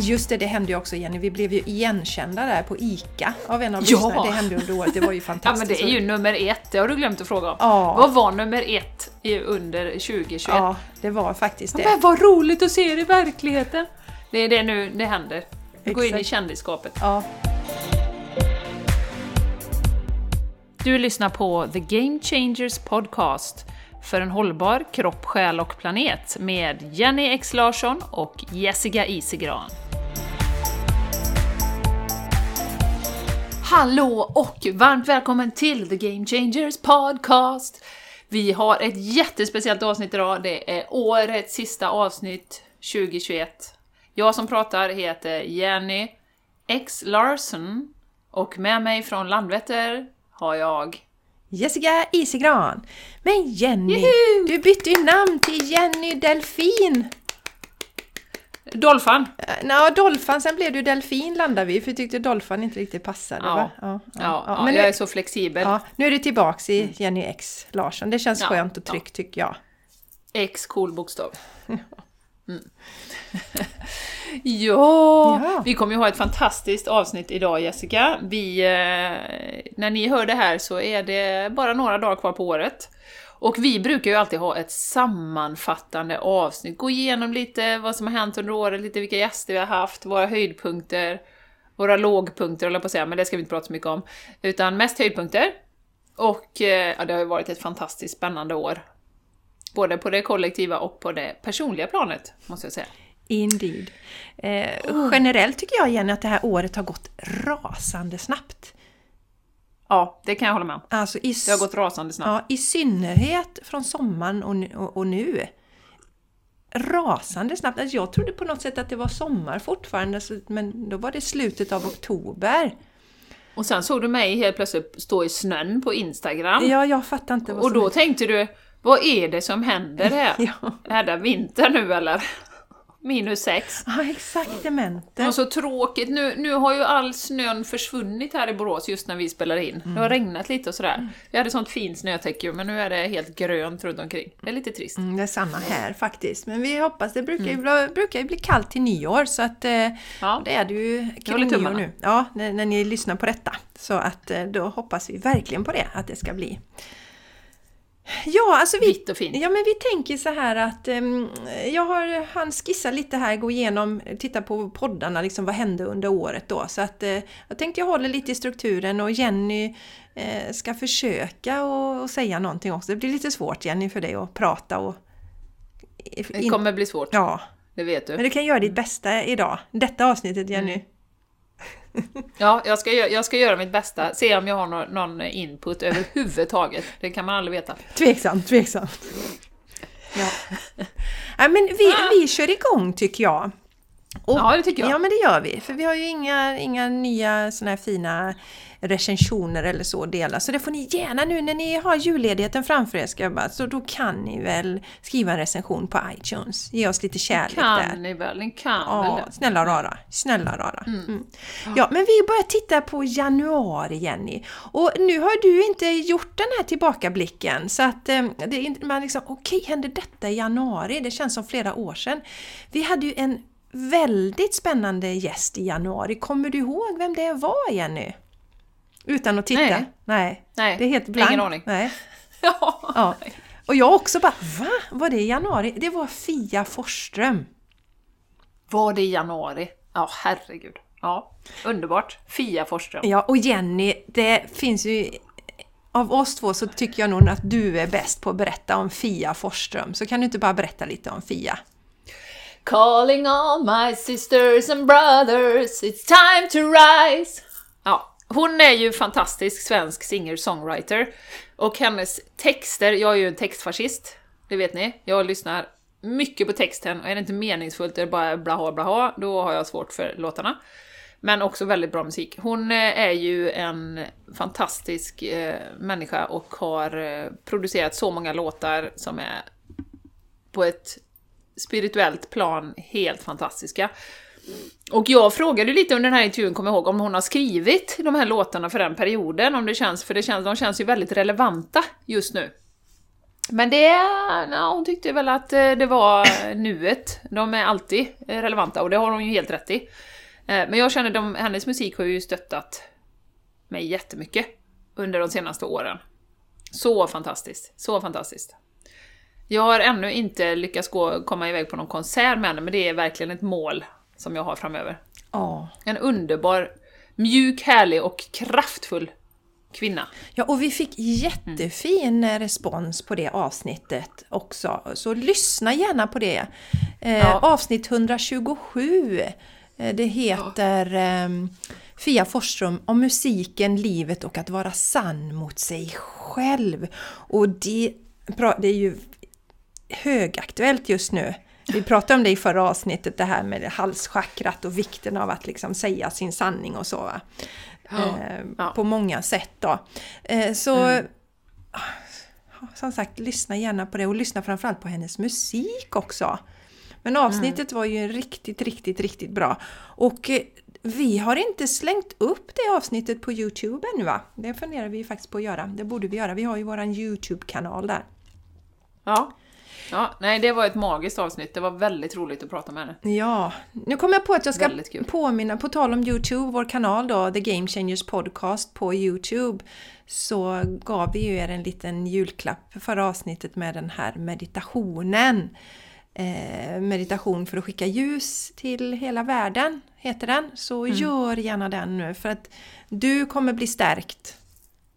Just det, det hände ju också Jenny. Vi blev ju igenkända där på ICA av en av Ja. lyssnarna. Det hände under året. Det var ju Ja fantastiskt. men det är ju nummer ett, det har du glömt att fråga om. Ja. Vad var nummer ett under 2021? Ja, det var faktiskt det. Men vad roligt att se er i verkligheten! Det är det nu det händer. Vi går in i kändisskapet. Ja. Du lyssnar på The Game Changers Podcast för en hållbar kropp, själ och planet med Jenny X Larsson och Jessica Isigran. Hallå och varmt välkommen till The Game Changers Podcast! Vi har ett jättespeciellt avsnitt idag, det är årets sista avsnitt 2021. Jag som pratar heter Jenny X Larsson och med mig från Landvetter har jag Jessica Isigran. Men Jenny, Juhu! du bytte ju namn till Jenny Delfin. Dolphan. Eh, Nå, Dolphan, sen blev du Delfin landade vi, för vi tyckte Dolphan inte riktigt passade. Ja. Ja, Ja, ja, men jag nu, är så flexibel. ja, nu är du tillbaks i Jenny X Larsson. Det känns Ja, skönt och ja. tryggt tycker jag. X cool bokstav. Mm. ja, Ja. vi kommer ju ha ett fantastiskt avsnitt idag Jessica. Vi, eh, när ni hör det här så är det bara några dagar kvar på året. Och vi brukar ju alltid ha ett sammanfattande avsnitt, gå igenom lite vad som har hänt under året, lite vilka gäster vi har haft, våra höjdpunkter, våra lågpunkter håller jag på att säga, men det ska vi inte prata så mycket om. Utan mest höjdpunkter. Och eh, ja, det har ju varit ett fantastiskt spännande år. Både på det kollektiva och på det personliga planet, måste jag säga. Indeed. Eh, Generellt tycker jag Jenny att det här året har gått rasande snabbt. Ja, det kan jag hålla med om. Alltså i, Det har gått rasande snabbt. ja, I synnerhet från sommaren och, nu- och, och nu. Rasande snabbt. Alltså jag trodde på något sätt att det var sommar fortfarande, men då var det slutet av oktober. Och sen såg du mig helt plötsligt stå i snön på Instagram. Ja, jag fattar inte vad och då tänkte du, vad är det som händer här? Ja. Är det vinter nu eller? Minus sex. Ja, exakt dementer. Och så tråkigt, nu, nu har ju all snön försvunnit här i Borås just när vi spelar in. Det har regnat lite och sådär. Vi hade sånt fint snötäcke men nu är det helt grönt runt omkring. Det är lite trist. Mm, det är samma här faktiskt. Men vi hoppas, det brukar ju, bli, brukar ju bli kallt till nyår så att eh, Ja. det är det ju kring nyår nu. Ja, när, när ni lyssnar på detta. Så att eh, då hoppas vi verkligen på det, att det ska bli. Ja, alltså vi, Vitt och fint. ja, men vi tänker så här att ehm, jag har han skissat lite här, gå igenom, titta på poddarna, liksom vad hände under året då. Så att eh, jag tänkte jag håller lite i strukturen och Jenny eh, ska försöka och, och säga någonting också. Det blir lite svårt Jenny för dig att prata och... Det kommer bli svårt, Ja, det vet du. men du kan göra ditt bästa idag. Detta avsnittet Jenny. Mm. Ja, jag ska, jag ska göra mitt bästa, se om jag har någon, någon input överhuvudtaget. Det kan man aldrig veta. Tveksamt, tveksamt. Ja. Nej, men vi, vi kör igång tycker jag. Och- Ja, det tycker jag. Ja, men det gör vi. För vi har ju inga, inga nya såna här fina recensioner eller så att dela. Så det får ni gärna nu när ni har julledigheten framför er. Ska jag bara, så då kan ni väl skriva en recension på iTunes. Ge oss lite kärlek där. Kan ni väl? Ni kan väl Ja, det? snälla rara. Snälla rara. Mm. Ja, men vi börjar titta på januari, Jenny. Och nu har du inte gjort den här tillbakablicken. Så att eh, det är inte, man liksom, okej, hände detta i januari? Det känns som flera år sedan. Vi hade ju en väldigt spännande gäst i januari. Kommer du ihåg vem det var, Jenny? Utan att titta? Nej. Nej. Nej, Det är helt ingen blankt. aning. Nej. Ja. Ja. Och jag också bara, va? Var det i januari? Det var Fia Forsström. Var det i januari? Ja, herregud. Ja, underbart. Fia Forsström. Ja, och Jenny, det finns ju... Av oss två så tycker jag nog att du är bäst på att berätta om Fia Forsström. Så kan du inte bara berätta lite om Fia? Calling all my sisters and brothers, it's time to rise! Ja, hon är ju fantastisk svensk singer-songwriter. Och hennes texter, jag är ju en textfascist, det vet ni. Jag lyssnar mycket på texten, och är det inte meningsfullt, det är bara blaha blaha, då har jag svårt för låtarna. Men också väldigt bra musik. Hon eh, är ju en fantastisk eh, människa och har eh, producerat så många låtar som är på ett spirituellt plan helt fantastiska. Och jag frågade lite under den här intervjun, kommer jag ihåg, om hon har skrivit de här låtarna för den perioden, om det känns, för det känns, de känns ju väldigt relevanta just nu. Men det, ja, hon tyckte väl att eh, det var nuet. De är alltid eh, relevanta och det har hon ju helt rätt i. Eh, men jag känner att hennes musik har ju stöttat mig jättemycket under de senaste åren. Så fantastiskt, så fantastiskt. Jag har ännu inte lyckats gå, komma iväg på någon konsert med henne, men det är verkligen ett mål som jag har framöver. Ja. En underbar, mjuk, härlig och kraftfull kvinna. Ja, och vi fick jättefin mm. respons på det avsnittet också. Så lyssna gärna på det. Eh, ja. Avsnitt 127. Eh, det heter eh, Fia Forsström om musiken, livet och att vara sann mot sig själv. Och det, det är ju högaktuellt just nu. Vi pratade om det i förra avsnittet, det här med halschakrat och vikten av att liksom säga sin sanning och så. Ja, eh, ja. På många sätt då. Eh, så mm. som sagt, lyssna gärna på det och lyssna framförallt på hennes musik också. Men avsnittet mm. var ju riktigt, riktigt, riktigt bra. Och eh, vi har inte slängt upp det avsnittet på Youtube ännu va? Det funderar vi faktiskt på att göra. Det borde vi göra. Vi har ju våran Youtube-kanal där. Ja. Ja, nej det var ett magiskt avsnitt. Det var väldigt roligt att prata med henne. Ja, nu kom jag på att jag ska påminna, på tal om Youtube, vår kanal då, The Game Changers Podcast på Youtube, så gav vi ju er en liten julklapp för förra avsnittet med den här meditationen. Eh, meditation för att skicka ljus till hela världen, heter den. Så mm. gör gärna den nu för att du kommer bli stärkt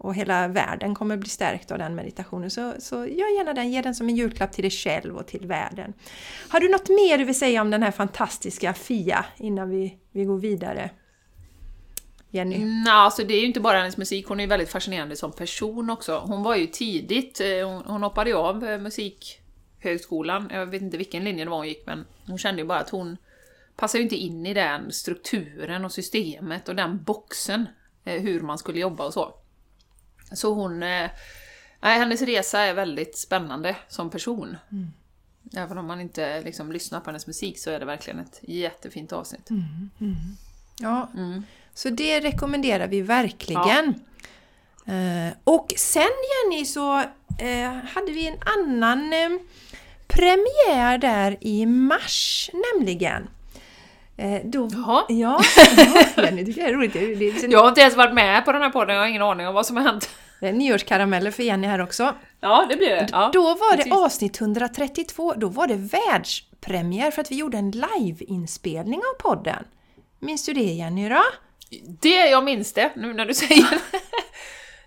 och hela världen kommer bli stärkt av den meditationen. Så, så gör gärna den, ge den som en julklapp till dig själv och till världen. Har du något mer du vill säga om den här fantastiska Fia innan vi, vi går vidare? Jenny? Mm, alltså det är ju inte bara hennes musik, hon är väldigt fascinerande som person också. Hon var ju tidigt, eh, hon, hon hoppade ju av eh, musikhögskolan, jag vet inte vilken linje det var hon gick, men hon kände ju bara att hon passar ju inte in i den strukturen och systemet och den boxen, eh, hur man skulle jobba och så. Så hon... Eh, hennes resa är väldigt spännande som person. Mm. Även om man inte liksom, lyssnar på hennes musik så är det verkligen ett jättefint avsnitt. Mm. Mm. Ja, mm. så det rekommenderar vi verkligen. Ja. Eh, och sen Jenny så eh, hade vi en annan eh, premiär där i mars nämligen. Eh, då, Jaha. Ja, ja Jenny tycker det är roligt. Det, det, jag har inte ens varit med på den här podden, jag har ingen aning om vad som har hänt. Nyårskarameller för Jenny här också. Ja, det blir det. Ja, då var det avsnitt 132, då var det världspremiär för att vi gjorde en liveinspelning av podden. Minns du det Jenny då? Det, jag minns det, nu när du säger det.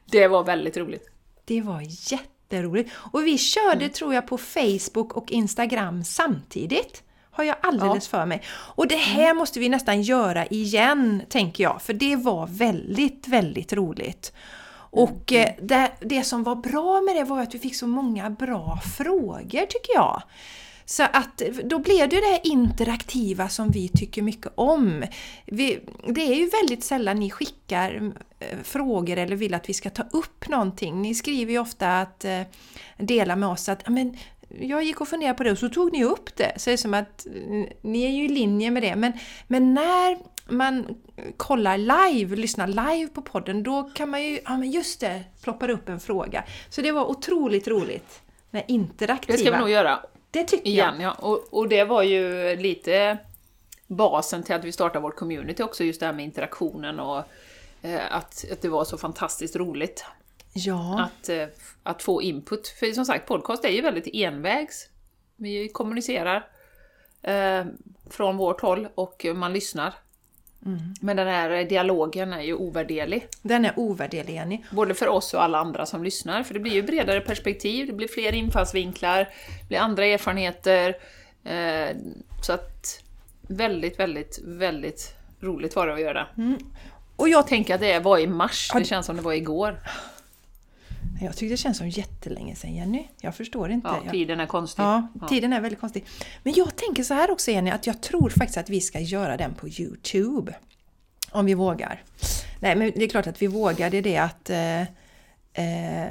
Det var väldigt roligt. Det var jätteroligt. Och vi körde, mm. tror jag, på Facebook och Instagram samtidigt. Har jag alldeles ja. för mig. Och det här mm. måste vi nästan göra igen, tänker jag. För det var väldigt, väldigt roligt. Och eh, det, det som var bra med det var att vi fick så många bra frågor tycker jag. Så att då blev det det här interaktiva som vi tycker mycket om. Vi, det är ju väldigt sällan ni skickar eh, frågor eller vill att vi ska ta upp någonting. Ni skriver ju ofta att eh, dela med oss att men, jag gick och funderade på det och så tog ni upp det. Så det är som att ni är ju i linje med det. Men, men när man kollar live, lyssnar live på podden, då kan man ju, ja men just det, ploppar upp en fråga. Så det var otroligt roligt med interaktiva. Det ska vi nog göra. Det tycker Igen, jag. Ja. Och, och det var ju lite basen till att vi startade vårt community också, just det här med interaktionen och eh, att, att det var så fantastiskt roligt. Ja. Att, eh, att få input. För som sagt, podcast är ju väldigt envägs. Vi kommunicerar eh, från vårt håll och man lyssnar. Mm. Men den här dialogen är ju ovärderlig. Den är ovärderlig, Jenny. Både för oss och alla andra som lyssnar, för det blir ju bredare perspektiv, det blir fler infallsvinklar, det blir andra erfarenheter. Eh, så att väldigt, väldigt, väldigt roligt var det att göra. Mm. Och jag tänker att det var i mars, det känns som det var igår. Jag tycker det känns som jättelänge sedan Jenny. Jag förstår inte. Ja, tiden är konstig. Ja, tiden är väldigt konstig. Men jag tänker så här också Jenny, att jag tror faktiskt att vi ska göra den på Youtube. Om vi vågar. Nej, men det är klart att vi vågar. Det är det att eh, eh,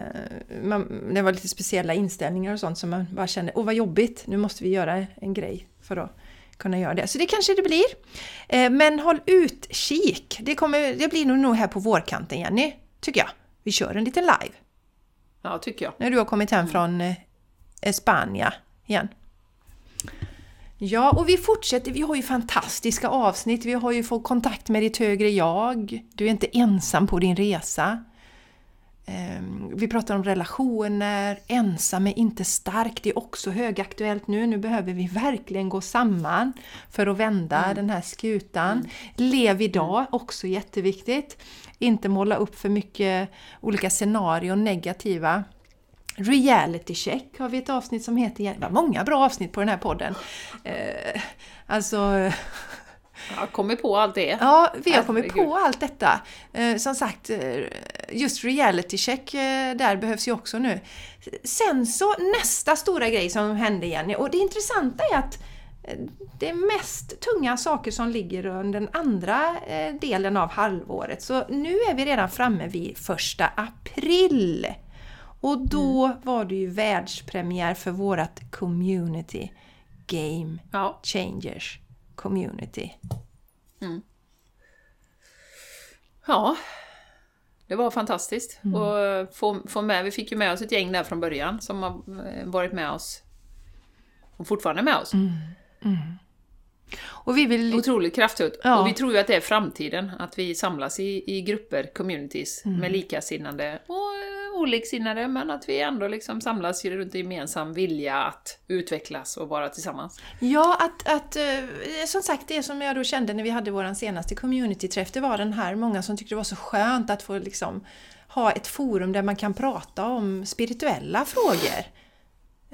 man, det var lite speciella inställningar och sånt som man bara kände, åh vad jobbigt, nu måste vi göra en grej för att kunna göra det. Så det kanske det blir. Eh, men håll utkik. Det, kommer, det blir nog här på vårkanten Jenny, tycker jag. Vi kör en liten live. Ja, tycker jag. När du har kommit hem mm. från eh, Espana igen. Ja, och vi fortsätter. Vi har ju fantastiska avsnitt. Vi har ju fått kontakt med ditt högre jag. Du är inte ensam på din resa. Ehm, vi pratar om relationer, ensam är inte stark, det är också högaktuellt nu. Nu behöver vi verkligen gå samman för att vända mm. den här skutan. Mm. Lev idag, mm. också jätteviktigt. Inte måla upp för mycket olika scenarion, negativa. Reality check har vi ett avsnitt som heter, det var många bra avsnitt på den här podden. Eh, alltså jag har kommit på allt det. Ja, vi har kommit på allt detta. Eh, som sagt, eh, just reality check eh, där behövs ju också nu. Sen så nästa stora grej som hände Jenny, och det intressanta är att det är mest tunga saker som ligger under den andra delen av halvåret. Så nu är vi redan framme vid första april. Och då mm. var det ju världspremiär för vårat community Game ja. Changers community. Mm. Ja, det var fantastiskt. Mm. Och få, få med, vi fick ju med oss ett gäng där från början som har varit med oss och fortfarande med oss. Mm. Och vi vill... Otroligt kraftfullt. Ja. Och vi tror ju att det är framtiden, att vi samlas i, i grupper, communities, med mm. likasinnande och oliksinnade, men att vi ändå liksom samlas runt en gemensam vilja att utvecklas och vara tillsammans. Ja, att, att eh, som sagt, det som jag då kände när vi hade vår senaste communityträff, det var den här, många som tyckte det var så skönt att få liksom ha ett forum där man kan prata om spirituella frågor.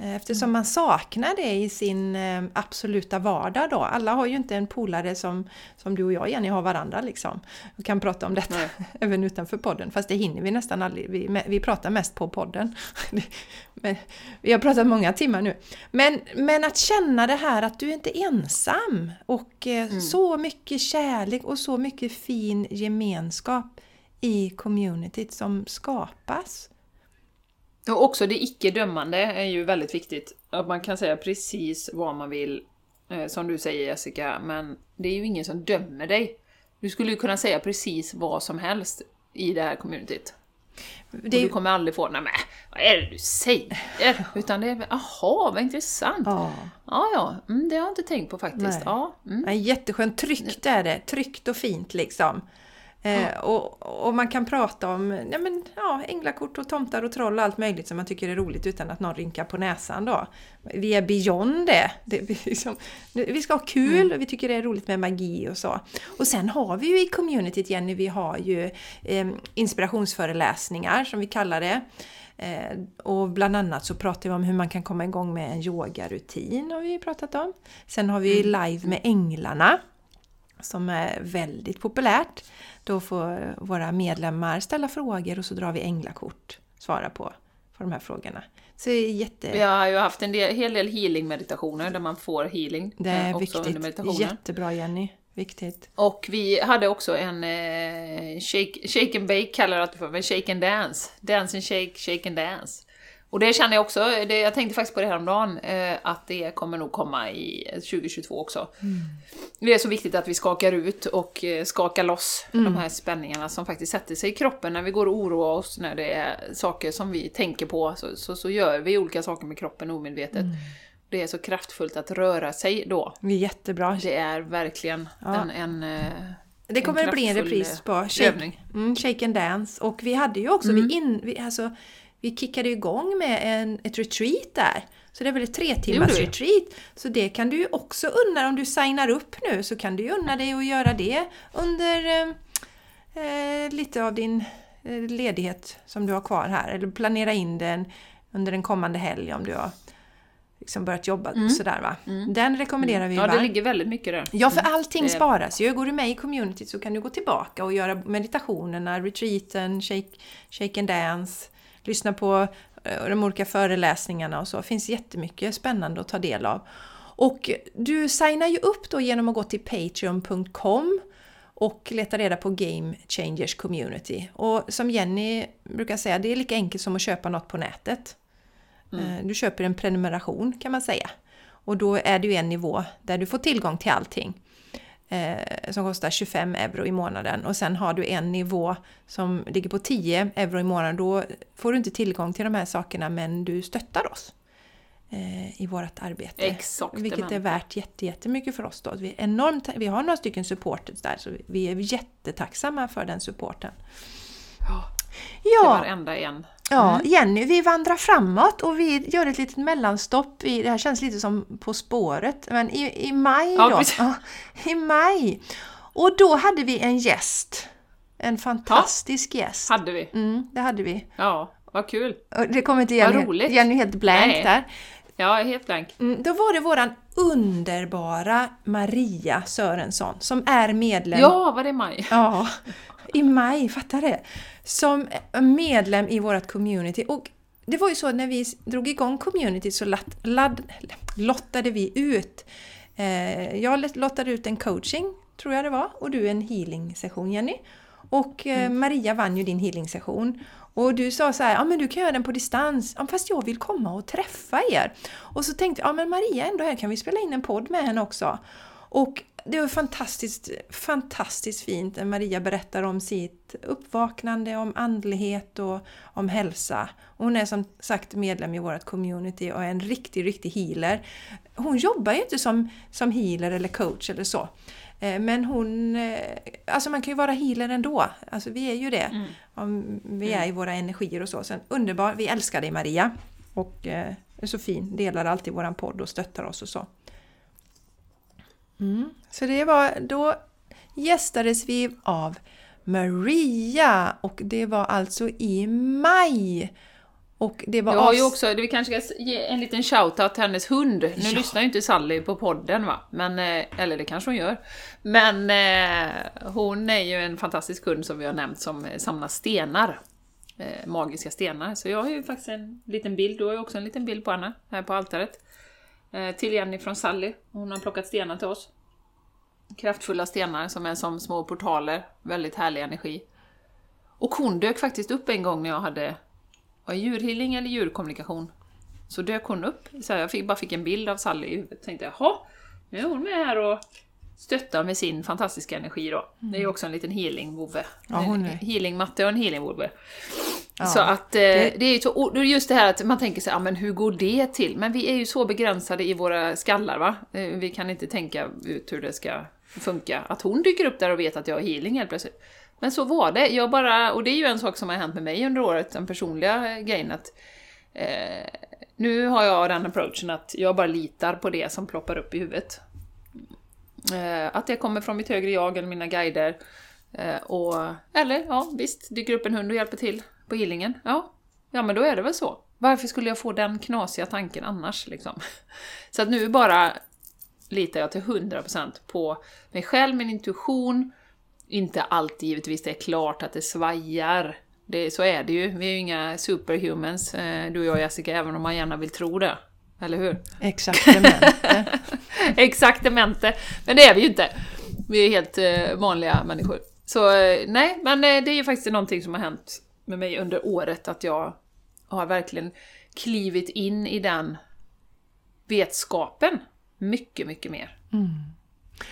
Eh, eftersom man saknar det i sin eh, absoluta vardag då. Alla har ju inte en polare som, som du och jag Jenny har varandra liksom. Och kan prata om detta Nej. även utanför podden. Fast det hinner vi nästan aldrig. Vi, vi pratar mest på podden. Men, vi har pratat många timmar nu. Men, men att känna det här att du inte är ensam. Och eh, mm. så mycket kärlek och så mycket fin gemenskap i communityt som skapas. Och också det icke-dömande är ju väldigt viktigt. Att man kan säga precis vad man vill, eh, som du säger Jessica, men det är ju ingen som dömer dig. Du skulle ju kunna säga precis vad som helst i det här communityt. Det... Och du kommer aldrig få nej men vad är det du säger? Utan det är jaha, vad intressant. Ja, ja, ja mm, det har jag inte tänkt på faktiskt. Nej. Ja, mm. Jätteskönt, tryggt är det. Tryggt och fint liksom. Eh, och, och, man kan prata om ja, men, ja, änglakort och tomtar och troll och allt möjligt som man tycker är roligt utan att någon rynkar på näsan då. Vi är beyond det. det vi, liksom, vi ska ha kul mm. och vi tycker det är roligt med magi och så. Och sen har vi ju i communityt Jenny, vi har ju eh, inspirationsföreläsningar som vi kallar det. Eh, och bland annat så pratar vi om hur man kan komma igång med en yogarutin har vi pratat om. Sen har vi mm. live med änglarna som är väldigt populärt. Då får våra medlemmar ställa frågor och så drar vi änglakort, svara på, på de här frågorna. Så jätte... Vi har ju haft en del, hel del healing-meditationer där man får healing. Det är eh, viktigt. Jättebra Jenny. Viktigt. Och vi hade också en eh, shake, shake and bake, kallar jag det för, men shake and dance. Dance and shake, shake and dance. Och det känner jag också, det, jag tänkte faktiskt på det häromdagen, eh, att det kommer nog komma i 2022 också. Mm. Det är så viktigt att vi skakar ut och eh, skakar loss mm. de här spänningarna som faktiskt sätter sig i kroppen när vi går och oroar oss, när det är saker som vi tänker på, så, så, så gör vi olika saker med kroppen omedvetet. Mm. Det är så kraftfullt att röra sig då. Det är jättebra. Det är verkligen ja. en, en eh, det kommer att bli en repris på shake, mm, shake and Dance. Och vi hade ju också, mm. vi, in, vi, alltså, vi kickade igång med en, ett retreat där. Så det är väl ett tre timmars retreat. Så det kan du ju också unna om du signar upp nu så kan du ju unna dig att göra det under eh, eh, lite av din eh, ledighet som du har kvar här. Eller planera in den under en kommande helg om du har liksom börjat jobba mm. sådär va. Mm. Den rekommenderar vi mm. Ja, det ligger väldigt mycket där. Ja, för mm. allting det... sparas ju. Går du med i communityt så kan du gå tillbaka och göra meditationerna, retreaten, shake, shake and dance lyssna på eh, de olika föreläsningarna och så. Det finns jättemycket spännande att ta del av. Och du signar ju upp då genom att gå till patreon.com och leta reda på Game Changers Community. Och som Jenny brukar säga, det är lika enkelt som att köpa något på nätet. Mm. Eh, du köper en prenumeration kan man säga. Och då är det ju en nivå där du får tillgång till allting eh, som kostar 25 euro i månaden och sen har du en nivå som ligger på 10 euro i månaden. Då får du inte tillgång till de här sakerna men du stöttar oss. eh, i vårt arbete. Exakt. Vilket är värt jätte, jättemycket för oss då. Vi, är enormt, vi har några stycken supporters där så vi är jättetacksamma för den supporten. Ja, Ja, till varenda en. Ja Jenny, vi vandrar framåt och vi gör ett litet mellanstopp. I, det här känns lite som På spåret, men i, i maj Ja, då. Ja, I maj! Och då hade vi en gäst. En fantastisk gäst. Hade vi. Mm, det hade vi. Ja, vad kul. Och det kommer inte Vad Jenny, roligt. Jenny helt blank Nej. där. Ja, helt blank. Mm, då var det våran underbara Maria Sörensson som är medlem Ja, var det maj? Ja, i maj, fattar det? Som medlem i vårt community. Och det var ju så att när vi drog igång community så ladd, ladd, lottade vi ut. Eh, jag lottade ut en coaching, tror jag det var, och du en healing session Jenny. Och eh, Maria vann ju din healing session. Och du sa så här, ja men du kan göra den på distans, ja, fast jag vill komma och träffa er. Och så tänkte jag, ja men Maria ändå här, kan vi spela in en podd med henne också? Och det var fantastiskt, fantastiskt fint när Maria berättar om sitt uppvaknande, om andlighet och om hälsa. Hon är som sagt medlem i vårt community och är en riktig, riktig healer. Hon jobbar ju inte som, som healer eller coach eller så. Eh, Men hon, eh, alltså man kan ju vara healer ändå. Alltså vi är ju det. Om vi är i våra energier och så. Sen underbar, vi älskar dig Maria. Och eh, är så fin, delar alltid våran podd och stöttar oss och så. Mm. Så det var, då gästades vi av Maria och det var alltså i maj. Och det var har ju också, vi kanske ska ge en liten shoutout till hennes hund. Nu Ja. lyssnar ju inte Sally på podden va, men, eh, eller det kanske hon gör. Men eh, hon är ju en fantastisk hund som vi har nämnt som samlar stenar. Eh, magiska stenar. Så jag har ju faktiskt en liten bild, du har ju också en liten bild på henne här på altaret. Eh, till Jenny från Sally. Hon har plockat stenar till oss. Kraftfulla stenar som är som små portaler, väldigt härlig energi. Och hon dök faktiskt upp en gång när jag hade var djurhealing eller djurkommunikation. Så dök hon upp, så jag fick, bara fick en bild av Sally i huvudet. Tänkte jaha, nu är hon med här och stöttar med sin fantastiska energi då. Det är ju också en liten healing-vovve. Ja, healing-matte och en healing-vovve. Ja, så att eh, det... är ju så, just det här att man tänker sig, ja men hur går det till? Men vi är ju så begränsade i våra skallar va? Eh, Vi kan inte tänka ut hur det ska funka. Att hon dyker upp där och vet att jag har healing helt plötsligt. Men så var det. Jag bara, och det är ju en sak som har hänt med mig under året, den personliga eh, grejen att eh, nu har jag den approachen att jag bara litar på det som ploppar upp i huvudet. Eh, att det kommer från mitt högre jag eller mina guider. Eh, och, eller ja, visst, dyker upp en hund och hjälper till på healingen. Ja, ja men då är det väl så. Varför skulle jag få den knasiga tanken annars liksom? Så att nu bara litar jag till 100% på mig själv, min intuition. Inte alltid givetvis, det är klart att det svajar. Det, så är det ju. Vi är ju inga superhumans, eh, du och jag Jessica, även om man gärna vill tro det. Eller hur? Exaktamente. Exaktamente. Men det är vi ju inte. Vi är helt eh, vanliga människor. Så eh, nej, men det är ju faktiskt någonting som har hänt med mig under året, att jag har verkligen klivit in i den vetskapen mycket, mycket mer.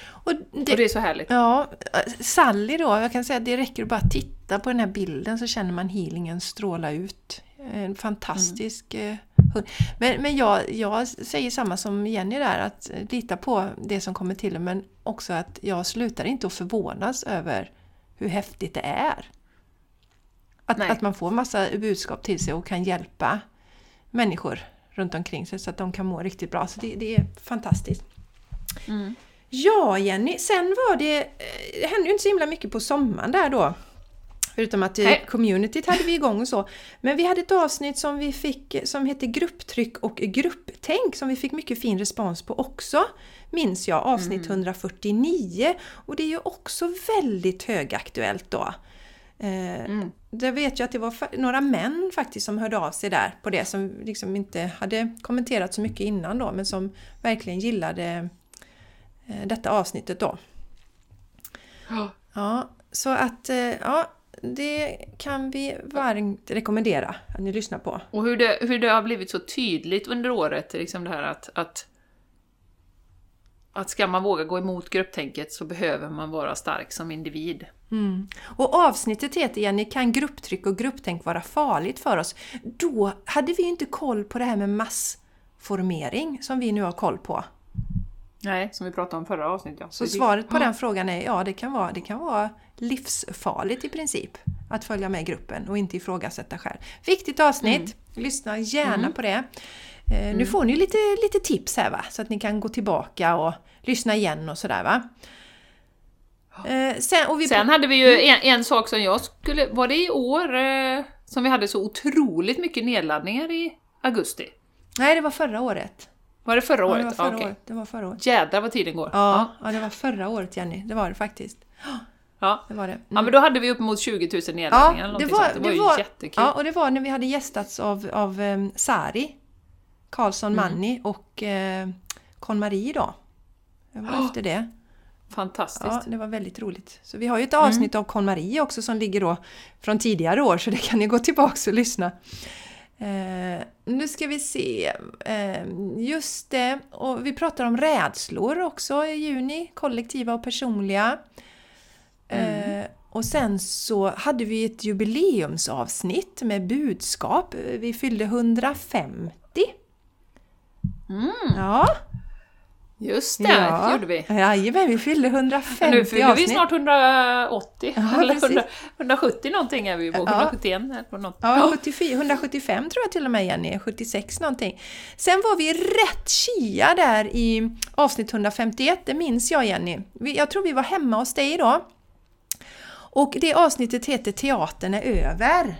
och det, Och det är så härligt. Ja, Sally då, jag kan säga att det räcker att bara titta på den här bilden så känner man healingen stråla ut. En fantastisk eh, hund. Men, men jag, jag säger samma som Jenny där, att lita på det som kommer till en, men också att jag slutar inte att förvånas över hur häftigt det är. Att, Nej. att man får massa budskap till sig och kan hjälpa människor runt omkring sig så att de kan må riktigt bra. Så det, det är fantastiskt. Mm. Ja Jenny, sen var det, eh, det hände ju inte så himla mycket på sommaren där då. Förutom att eh, Nej. communityt hade vi igång och så. Men vi hade ett avsnitt som vi fick som heter Grupptryck och grupptänk som vi fick mycket fin respons på också. Minns jag, avsnitt 149. Och det är ju också väldigt högaktuellt då. Eh, Mm. Jag vet ju att det var några män faktiskt som hörde av sig där på det som liksom inte hade kommenterat så mycket innan då men som verkligen gillade eh, detta avsnittet då. Ja. Ja, så att eh, ja, det kan vi varmt rekommendera att ni lyssnar på. Och hur det, hur det har blivit så tydligt under året, liksom det här att, att att ska man våga gå emot grupptänket så behöver man vara stark som individ. Mm. Och avsnittet heter Jenny, kan grupptryck och grupptänk vara farligt för oss? Då hade vi inte koll på det här med mass, massformering som vi nu har koll på? Nej, som vi pratade om förra avsnittet. Ja. Så svaret på den frågan är ja, det kan, vara, det kan vara livsfarligt i princip att följa med gruppen och inte ifrågasätta själv. Viktigt avsnitt! Mm. Lyssna gärna mm. på det. Eh, mm. Nu får ni lite, lite tips här va, så att ni kan gå tillbaka och lyssna igen och sådär va. Eh, sen, vi sen hade vi ju mm. en, en, sak som jag skulle... Var det i år eh, som vi hade så otroligt mycket nedladdningar i augusti? Nej, det var förra året. Var det förra året? Ja, det var förra, okay. året. Det var förra året. Jädrar vad tiden går. Ja, ja. ja, det var förra året Jenny. Det var det faktiskt. Ja. Det var det. Mm. ja, men då hade vi uppemot 20 000 nedladdningar. Ja, det var, det var ju var, jättekul. Ja, och det var när vi hade gästats av, av um, Sari Karlsson mm. Manni och eh, Con-Marie då. Det var oh. efter det. Fantastiskt. Ja, det var väldigt roligt. Så vi har ju ett avsnitt mm. av Con-Marie också som ligger då från tidigare år så det kan ni gå tillbaka och lyssna. Eh, nu ska vi se. Eh, just det, och vi pratar om rädslor också i juni, kollektiva och personliga. Mm. Eh, och sen så hade vi ett jubileumsavsnitt med budskap. Vi fyllde 150. Mm. Ja. Just det, ja. gjorde vi. Jajamän, vi fyllde 150 Nu fyller vi snart 180, ja, eller 100, 170 någonting är vi på, 171 eller något. Ja, 74, 175 tror jag till och med Jenny, 76 någonting. Sen var vi rätt kia där i avsnitt 151, det minns jag Jenny. Jag tror vi var hemma hos dig då. Och det avsnittet heter Teatern är över.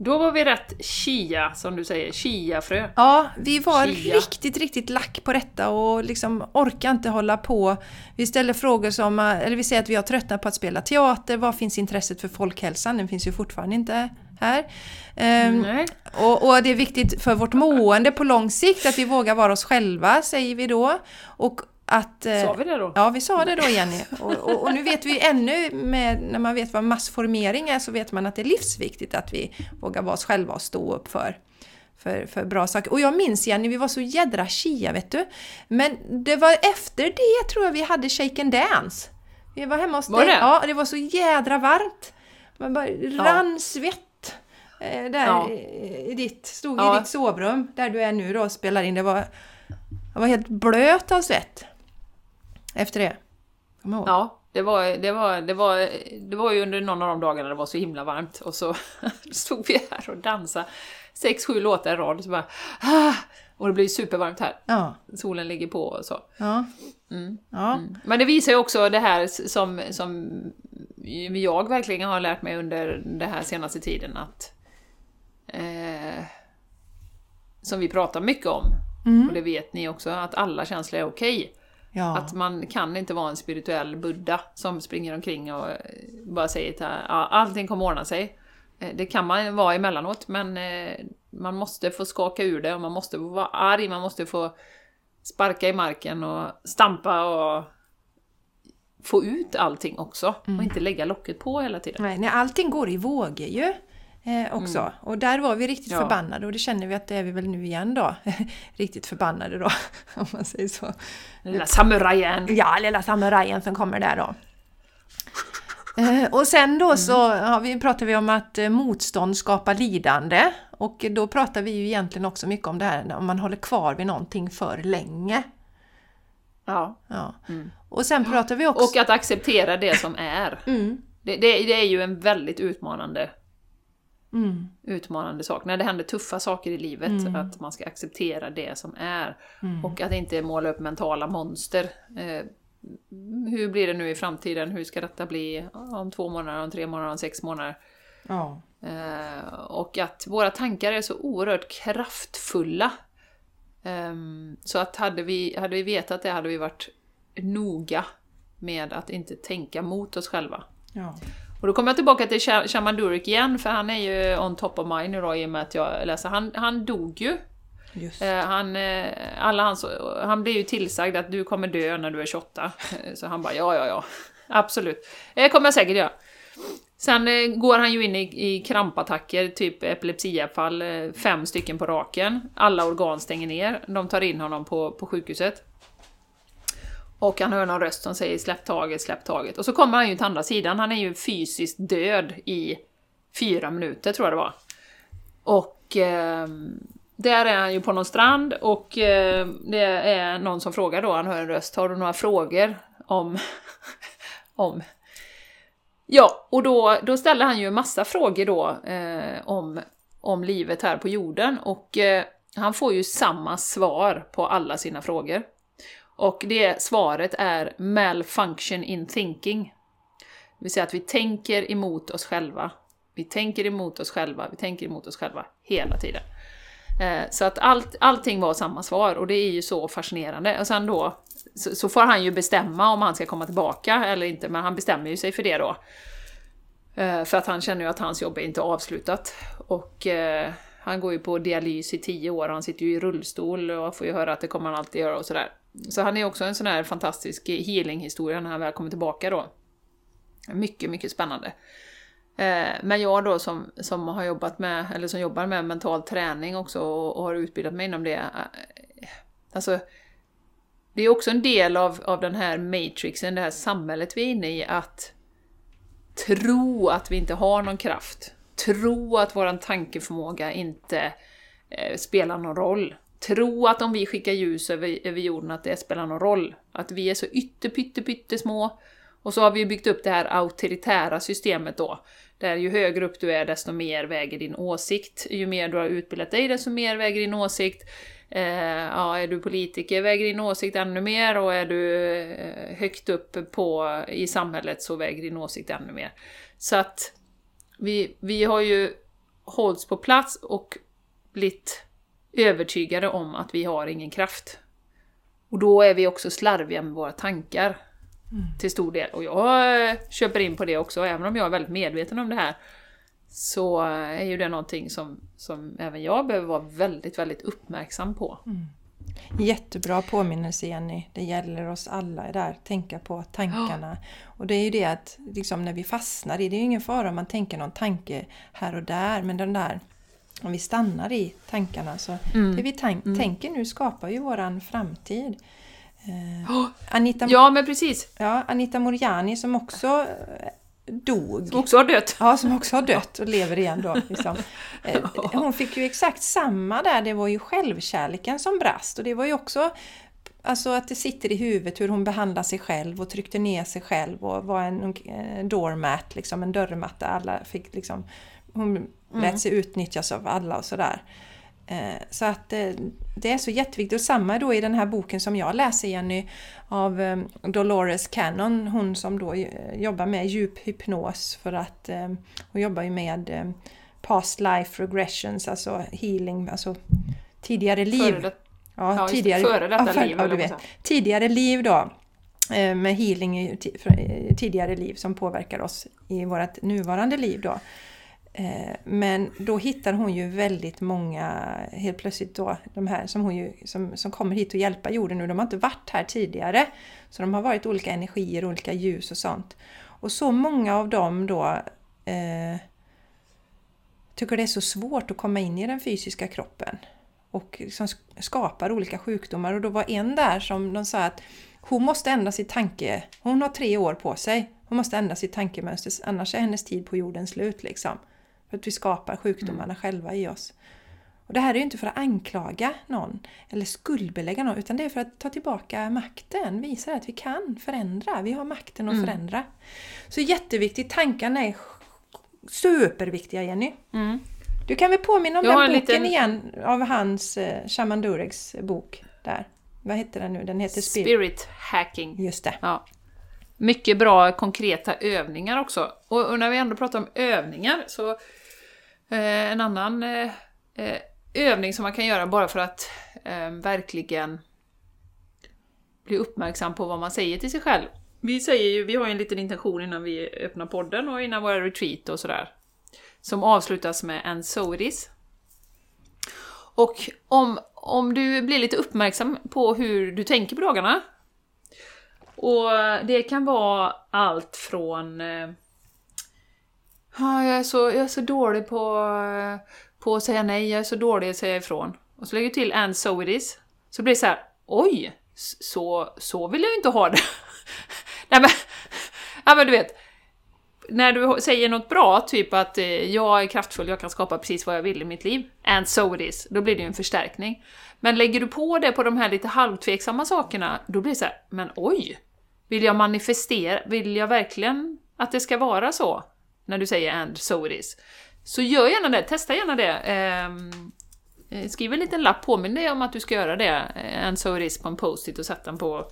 Då var vi rätt chia, som du säger, chiafrö. Ja, vi var chia. riktigt, riktigt lack på detta och liksom orkar inte hålla på. Vi ställer frågor som, eller vi säger att vi har tröttnat på att spela teater, var finns intresset för folkhälsan? Den finns ju fortfarande inte här. Um, och, och, det är viktigt för vårt mående på lång sikt att vi vågar vara oss själva, säger vi då. Och att, eh, sa vi det då? Ja, vi sa det då Jenny. Och, och, och, nu vet vi ännu, med, när man vet vad massformering är, så vet man att det är livsviktigt att vi vågar vara oss själva och stå upp för, för, för bra saker. Och jag minns Jenny, vi var så jädra chia vet du. Men det var efter det tror jag vi hade Shake and Dance. Vi var hemma hos var dig. Det? Ja, det var så jädra varmt. Man bara rann ja. svett eh, där ja. i ditt, stod ja. i ditt sovrum, där du är nu då och spelar in. Det var, jag var helt blöt av svett efter det? Ja, det var, det, var, det, var, det var ju under någon av de dagarna det var så himla varmt och så stod vi här och dansade sex, sju låtar i rad och så bara ah! Och det blir supervarmt här. Ja. Solen ligger på och så. Ja. Mm. Ja. Mm. Men det visar ju också det här som, som jag verkligen har lärt mig under den här senaste tiden att eh, som vi pratar mycket om, mm. och det vet ni också, att alla känslor är okej. Okay. Ja. Att man kan inte vara en spirituell buddha som springer omkring och eh, bara säger att ja, allting kommer ordna sig. Eh, det kan man vara emellanåt, men eh, man måste få skaka ur det och man måste få vara arg, man måste få sparka i marken och stampa och få ut allting också mm. och inte lägga locket på hela tiden. Nej, allting går i vågor ju eh, också. Mm. Och där var vi riktigt ja. förbannade och det känner vi att det är vi väl nu igen då. riktigt förbannade då, om man säger så. Lilla samurajen! Ja, lilla samurajen som kommer där då. Eh, och sen då mm. så ja, vi, pratar vi om att eh, motstånd skapar lidande. Och då pratar vi ju egentligen också mycket om det här om man håller kvar vid någonting för länge. Ja. ja. Mm. Och sen pratar vi också... Och att acceptera det som är. Mm. Det, det, det, är ju en väldigt utmanande mm. utmanande sak. När det händer tuffa saker i livet, mm. att man ska acceptera det som är. Mm. Och att inte måla upp mentala monster. Eh, hur blir det nu i framtiden? Hur ska detta bli om två månader, om tre månader, om sex månader? Ja. Eh, och att våra tankar är så oerhört kraftfulla. Eh, så att hade vi, hade vi vetat det hade vi varit noga med att inte tänka mot oss själva. Ja. Och då kommer jag tillbaka till Shaman Durek igen, för han är ju on top of mind nu då i och med att jag läser. Han, han dog ju. Eh, han, eh, alla hans, han blev ju tillsagd att du kommer dö när du är 28. Så han bara ja, ja, ja. Absolut. Det kommer jag säkert göra. Sen eh, går han ju in i, i krampattacker, typ epilepsiavfall, eh, fem stycken på raken. Alla organ stänger ner. De tar in honom på, på sjukhuset. Och han hör någon röst som säger släpp taget, släpp taget. Och så kommer han ju till andra sidan, han är ju fysiskt död i fyra minuter tror jag det var. Och, eh, där är han ju på någon strand och eh, det är någon som frågar då, han hör en röst, har du några frågor om... om... Ja, och då, då ställer han ju en massa frågor då eh, om, om livet här på jorden och eh, han får ju samma svar på alla sina frågor. Och det svaret är malfunction in thinking. Det vill säga att vi tänker emot oss själva. Vi tänker emot oss själva, vi tänker emot oss själva hela tiden. Eh, så att allt, allting var samma svar och det är ju så fascinerande. Och sen då så, så, får han ju bestämma om han ska komma tillbaka eller inte, men han bestämmer ju sig för det då. Eh, för att han känner ju att hans jobb är inte avslutat. Och eh, han går ju på dialys i tio år, han sitter ju i rullstol och får ju höra att det kommer han alltid göra och sådär. Så han är också en sån här fantastisk healing-historia när han väl kommer tillbaka då. Mycket, mycket spännande. Eh, men jag då som, som har jobbat med, eller som jobbar med mental träning också och, har utbildat mig inom det. Eh, alltså, det är också en del av, av den här matrixen, det här samhället vi är inne i, att tro att vi inte har någon kraft. Tro att vår tankeförmåga inte eh, spelar någon roll. Tro att om vi skickar ljus över, över jorden att det spelar någon roll. Att vi är så ytter, pytte, pytte små. Och så har vi byggt upp det här auktoritära systemet då. Där ju högre upp du är, desto mer väger din åsikt. Ju mer du har utbildat dig, desto mer väger din åsikt. Eh, ja, är du politiker väger din åsikt ännu mer och är du eh, högt upp på, i samhället så väger din åsikt ännu mer. Så att vi, vi har ju hållits på plats och blivit övertygade om att vi har ingen kraft. Och då är vi också slarviga med våra tankar. Mm. Till stor del. Och jag köper in på det också, även om jag är väldigt medveten om det här. Så är ju det någonting som, som även jag behöver vara väldigt, väldigt uppmärksam på. Mm. Jättebra påminnelse Jenny. Det gäller oss alla där. Tänka på tankarna. Och det är ju det att liksom, när vi fastnar i det, är ju ingen fara om man tänker någon tanke här och där. Men den där, om vi stannar i tankarna så mm. det vi tank, mm. tänker nu skapar ju våran framtid. Eh, Anita, ja, men precis! Ja, Anita Moriani som också eh, dog. Som också har dött. Ja, som också har dött och lever igen då. Liksom. Eh, hon fick ju exakt samma där, det var ju självkärleken som brast och det var ju också Alltså att det sitter i huvudet hur hon behandlar sig själv och tryckte ner sig själv och var en, en doormat, liksom en dörrmatta. Alla fick liksom, hon lät mm. sig utnyttjas av alla och sådär. Eh, så att eh, det är så jätteviktigt. Och samma då i den här boken som jag läser Jenny av eh, Dolores Cannon, hon som då jobbar med djup hypnos för att hon jobbar ju med past life regressions, alltså healing, alltså tidigare liv. Före det, ja, ja, tidigare, före detta ja, liv. Ja, du vet, tidigare liv då med healing i tidigare liv som påverkar oss i vårt nuvarande liv då. Eh, men då hittar hon ju väldigt många, helt plötsligt då, de här som, hon ju, som, som kommer hit och hjälper jorden nu, de har inte varit här tidigare. Så de har varit olika energier, olika ljus och sånt. Och så många av dem då eh, tycker det är så svårt att komma in i den fysiska kroppen. Och liksom skapar olika sjukdomar. Och då var en där som de sa att hon måste ändra sitt tanke... Hon har tre år på sig. Hon måste ändra sitt tankemönster, annars är hennes tid på jorden slut. Liksom. För att vi skapar sjukdomarna mm. själva i oss. Och Det här är ju inte för att anklaga någon eller skuldbelägga någon utan det är för att ta tillbaka makten, visa att vi kan förändra, vi har makten att mm. förändra. Så jätteviktigt, tankarna är superviktiga Jenny. Mm. Du kan väl påminna om Jag den boken liten... igen av hans eh, Shaman Duregs bok där. Vad heter den nu? Den heter Spirit, Spirit Hacking. Just det. Ja. Mycket bra konkreta övningar också. Och, och när vi ändå pratar om övningar så Eh, en annan eh, eh övning som man kan göra bara för att eh, verkligen bli uppmärksam på vad man säger till sig själv. Vi säger ju, vi har ju en liten intention innan vi öppnar podden och innan våra retreat och sådär. Som avslutas med en so it is. Och om, om du blir lite uppmärksam på hur du tänker på dagarna. Och det kan vara allt från Eh, jag, är så, jag är så dålig på, eh, på att säga nej, jag är så dålig att säga ifrån. Och så lägger du till and so it is. Så blir det så här, oj, så, så vill jag ju inte ha det. nej men, ja men du vet. när du säger något bra, typ att eh, jag är kraftfull, jag kan skapa precis vad jag vill i mitt liv, and so it is, då blir det ju en förstärkning. Men lägger du på det på de här lite halvtveksamma sakerna, då blir det så här, men oj! Vill jag manifestera, vill jag verkligen att det ska vara så? När du säger and so it is. Så gör gärna det, testa gärna det. Ehm, eh, skriv en liten lapp, påminn dig om att du ska göra det, and so it is, på en post-it och sätt den på,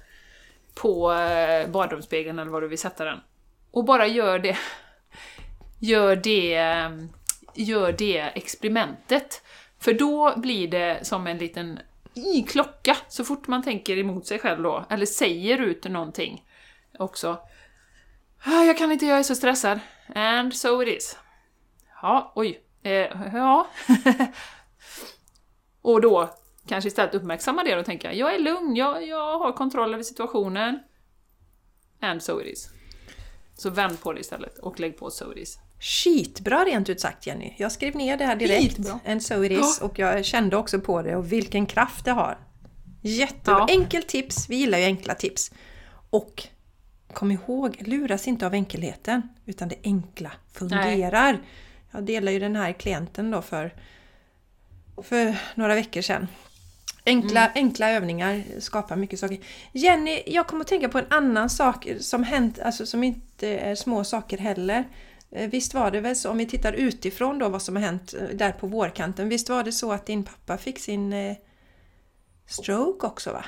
på eh, badrumsspegeln eller var du vill sätta den. Och bara gör det, gör det, ehm, gör det experimentet. För då blir det som en liten i klocka, så fort man tänker emot sig själv då, eller säger ut någonting också. "Ah, Jag kan inte, jag är så stressad. And so it is. Ja, oj. Eh, ja. och då kanske istället uppmärksamma det och tänka jag är lugn, jag, jag har kontroll över situationen. And so it is. Så vänd på det istället och lägg på so it is. Skitbra rent ut sagt Jenny. Jag skrev ner det här direkt. Skitbra. And so it is. Och jag kände också på det och vilken kraft det har. Jättebra. Ja. Enkelt tips. Vi gillar ju enkla tips. Och kom ihåg, luras inte av enkelheten. Utan det enkla fungerar. Jag delar ju den här klienten då för, för några veckor sedan. Enkla, enkla övningar skapar mycket saker. Jenny, jag kommer att tänka på en annan sak som hänt, alltså som inte är små saker heller. Eh, Visst var det väl så, om vi tittar utifrån då vad som har hänt eh, där på vårkanten. Visst var det så att din pappa fick sin eh, stroke också va?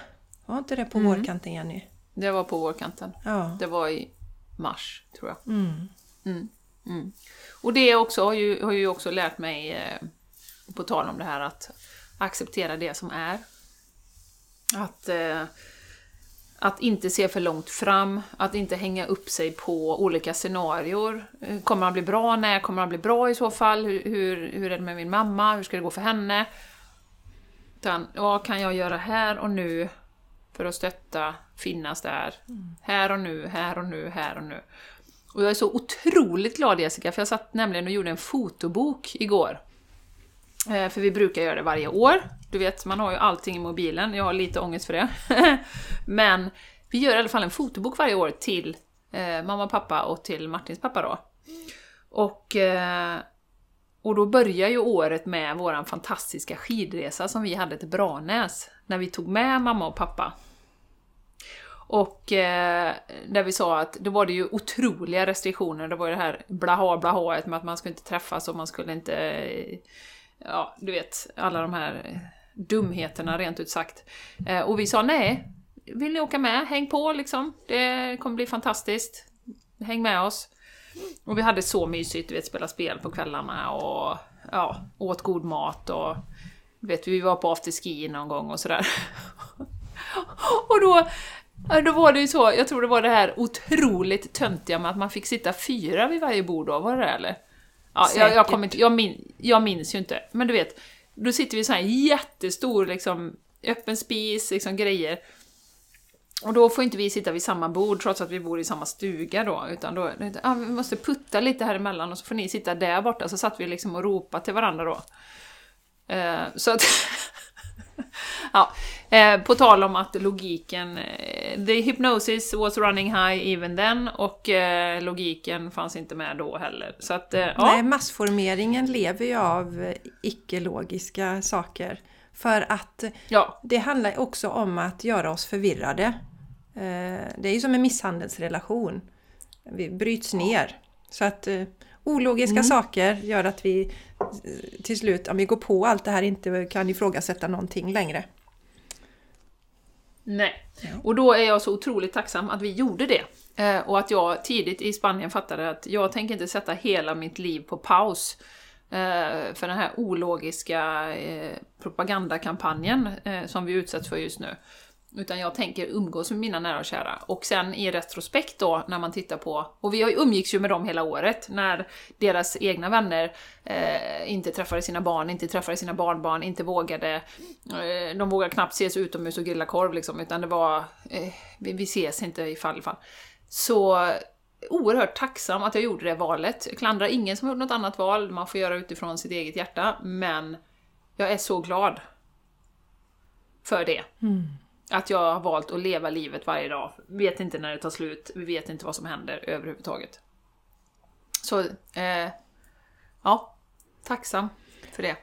Var inte det på vårkanten Jenny? Det var på vårkanten. Ja. Det var i mars, tror jag. Mm. Mm, mm. Och det också har ju, har ju också lärt mig, eh, på tal om det här, att acceptera det som är. Att, eh, att inte se för långt fram, att inte hänga upp sig på olika scenarior. Eh, Kommer han bli bra? När kommer han bli bra i så fall? Hur, hur, hur är det med min mamma? Hur ska det gå för henne? Utan, vad kan jag göra här och nu för att stötta, finnas där? Här och nu, här och nu, här och nu. Och jag är så otroligt glad Jessica, för jag satt nämligen och gjorde en fotobok igår. Eh, för vi brukar göra det varje år. Du vet, man har ju allting i mobilen. Jag har lite ångest för det. Men vi gör i alla fall en fotobok varje år till eh, mamma och pappa och till Martins pappa då. Och, eh, och då börjar ju året med våran fantastiska skidresa som vi hade till Branäs. När vi tog med mamma och pappa. Och eh, där vi sa att då var det ju otroliga restriktioner. Det var ju det här blaha blahaet med att man skulle inte träffas och man skulle inte... Eh, ja, du vet, alla de här dumheterna rent ut sagt. Eh, och vi sa nej, vill ni åka med? Häng på liksom. Det kommer bli fantastiskt. Häng med oss. Och vi hade så mysigt, du vet, spela spel på kvällarna och ja, åt god mat och du vet, vi var på afterski någon gång och sådär. och då, ja, då var det ju så, jag tror det var det här otroligt töntiga med att man fick sitta fyra vid varje bord då, var det det eller? Ja, jag, jag, kommer inte, jag, min, jag minns ju inte, men du vet, då sitter vi i så här jättestor liksom, öppen spis, liksom grejer. Och då får inte vi sitta vid samma bord trots att vi bor i samma stuga då, utan då, ja, vi måste putta lite här emellan och så får ni sitta där borta, så satt vi liksom och ropade till varandra då. Eh, så att... ja, eh, på tal om att logiken... Eh, the hypnosis was running high even then och eh, logiken fanns inte med då heller. Så att, eh, Nej, ja. massformeringen lever ju av icke-logiska saker. För att ja. det handlar också om att göra oss förvirrade. Det är ju som en misshandelsrelation. Vi bryts ner. Så att ologiska saker gör att vi till slut, om vi går på allt det här, inte kan ifrågasätta någonting längre. Nej. Och då är jag så otroligt tacksam att vi gjorde det. Eh, och att jag tidigt i Spanien fattade att jag tänker inte sätta hela mitt liv på paus eh, för den här ologiska eh, propagandakampanjen som vi utsätts för just nu. Utan jag tänker umgås med mina nära och kära. Och sen i retrospekt då, när man tittar på... Och vi umgicks ju med dem hela året, när deras egna vänner eh, inte träffade sina barn, inte träffade sina barnbarn, inte vågade... Eh, de vågade knappt ses utomhus och grilla korv liksom, utan det var... Eh, vi, vi ses inte i fall i fall. Så oerhört tacksam att jag gjorde det valet. Jag klandrar ingen som har gjort något annat val, man får göra utifrån sitt eget hjärta, men jag är så glad för det. Mm. Att jag har valt att leva livet varje dag. Vet inte när det tar slut, vi vet inte vad som händer överhuvudtaget. Så, eh, ja, tacksam för det.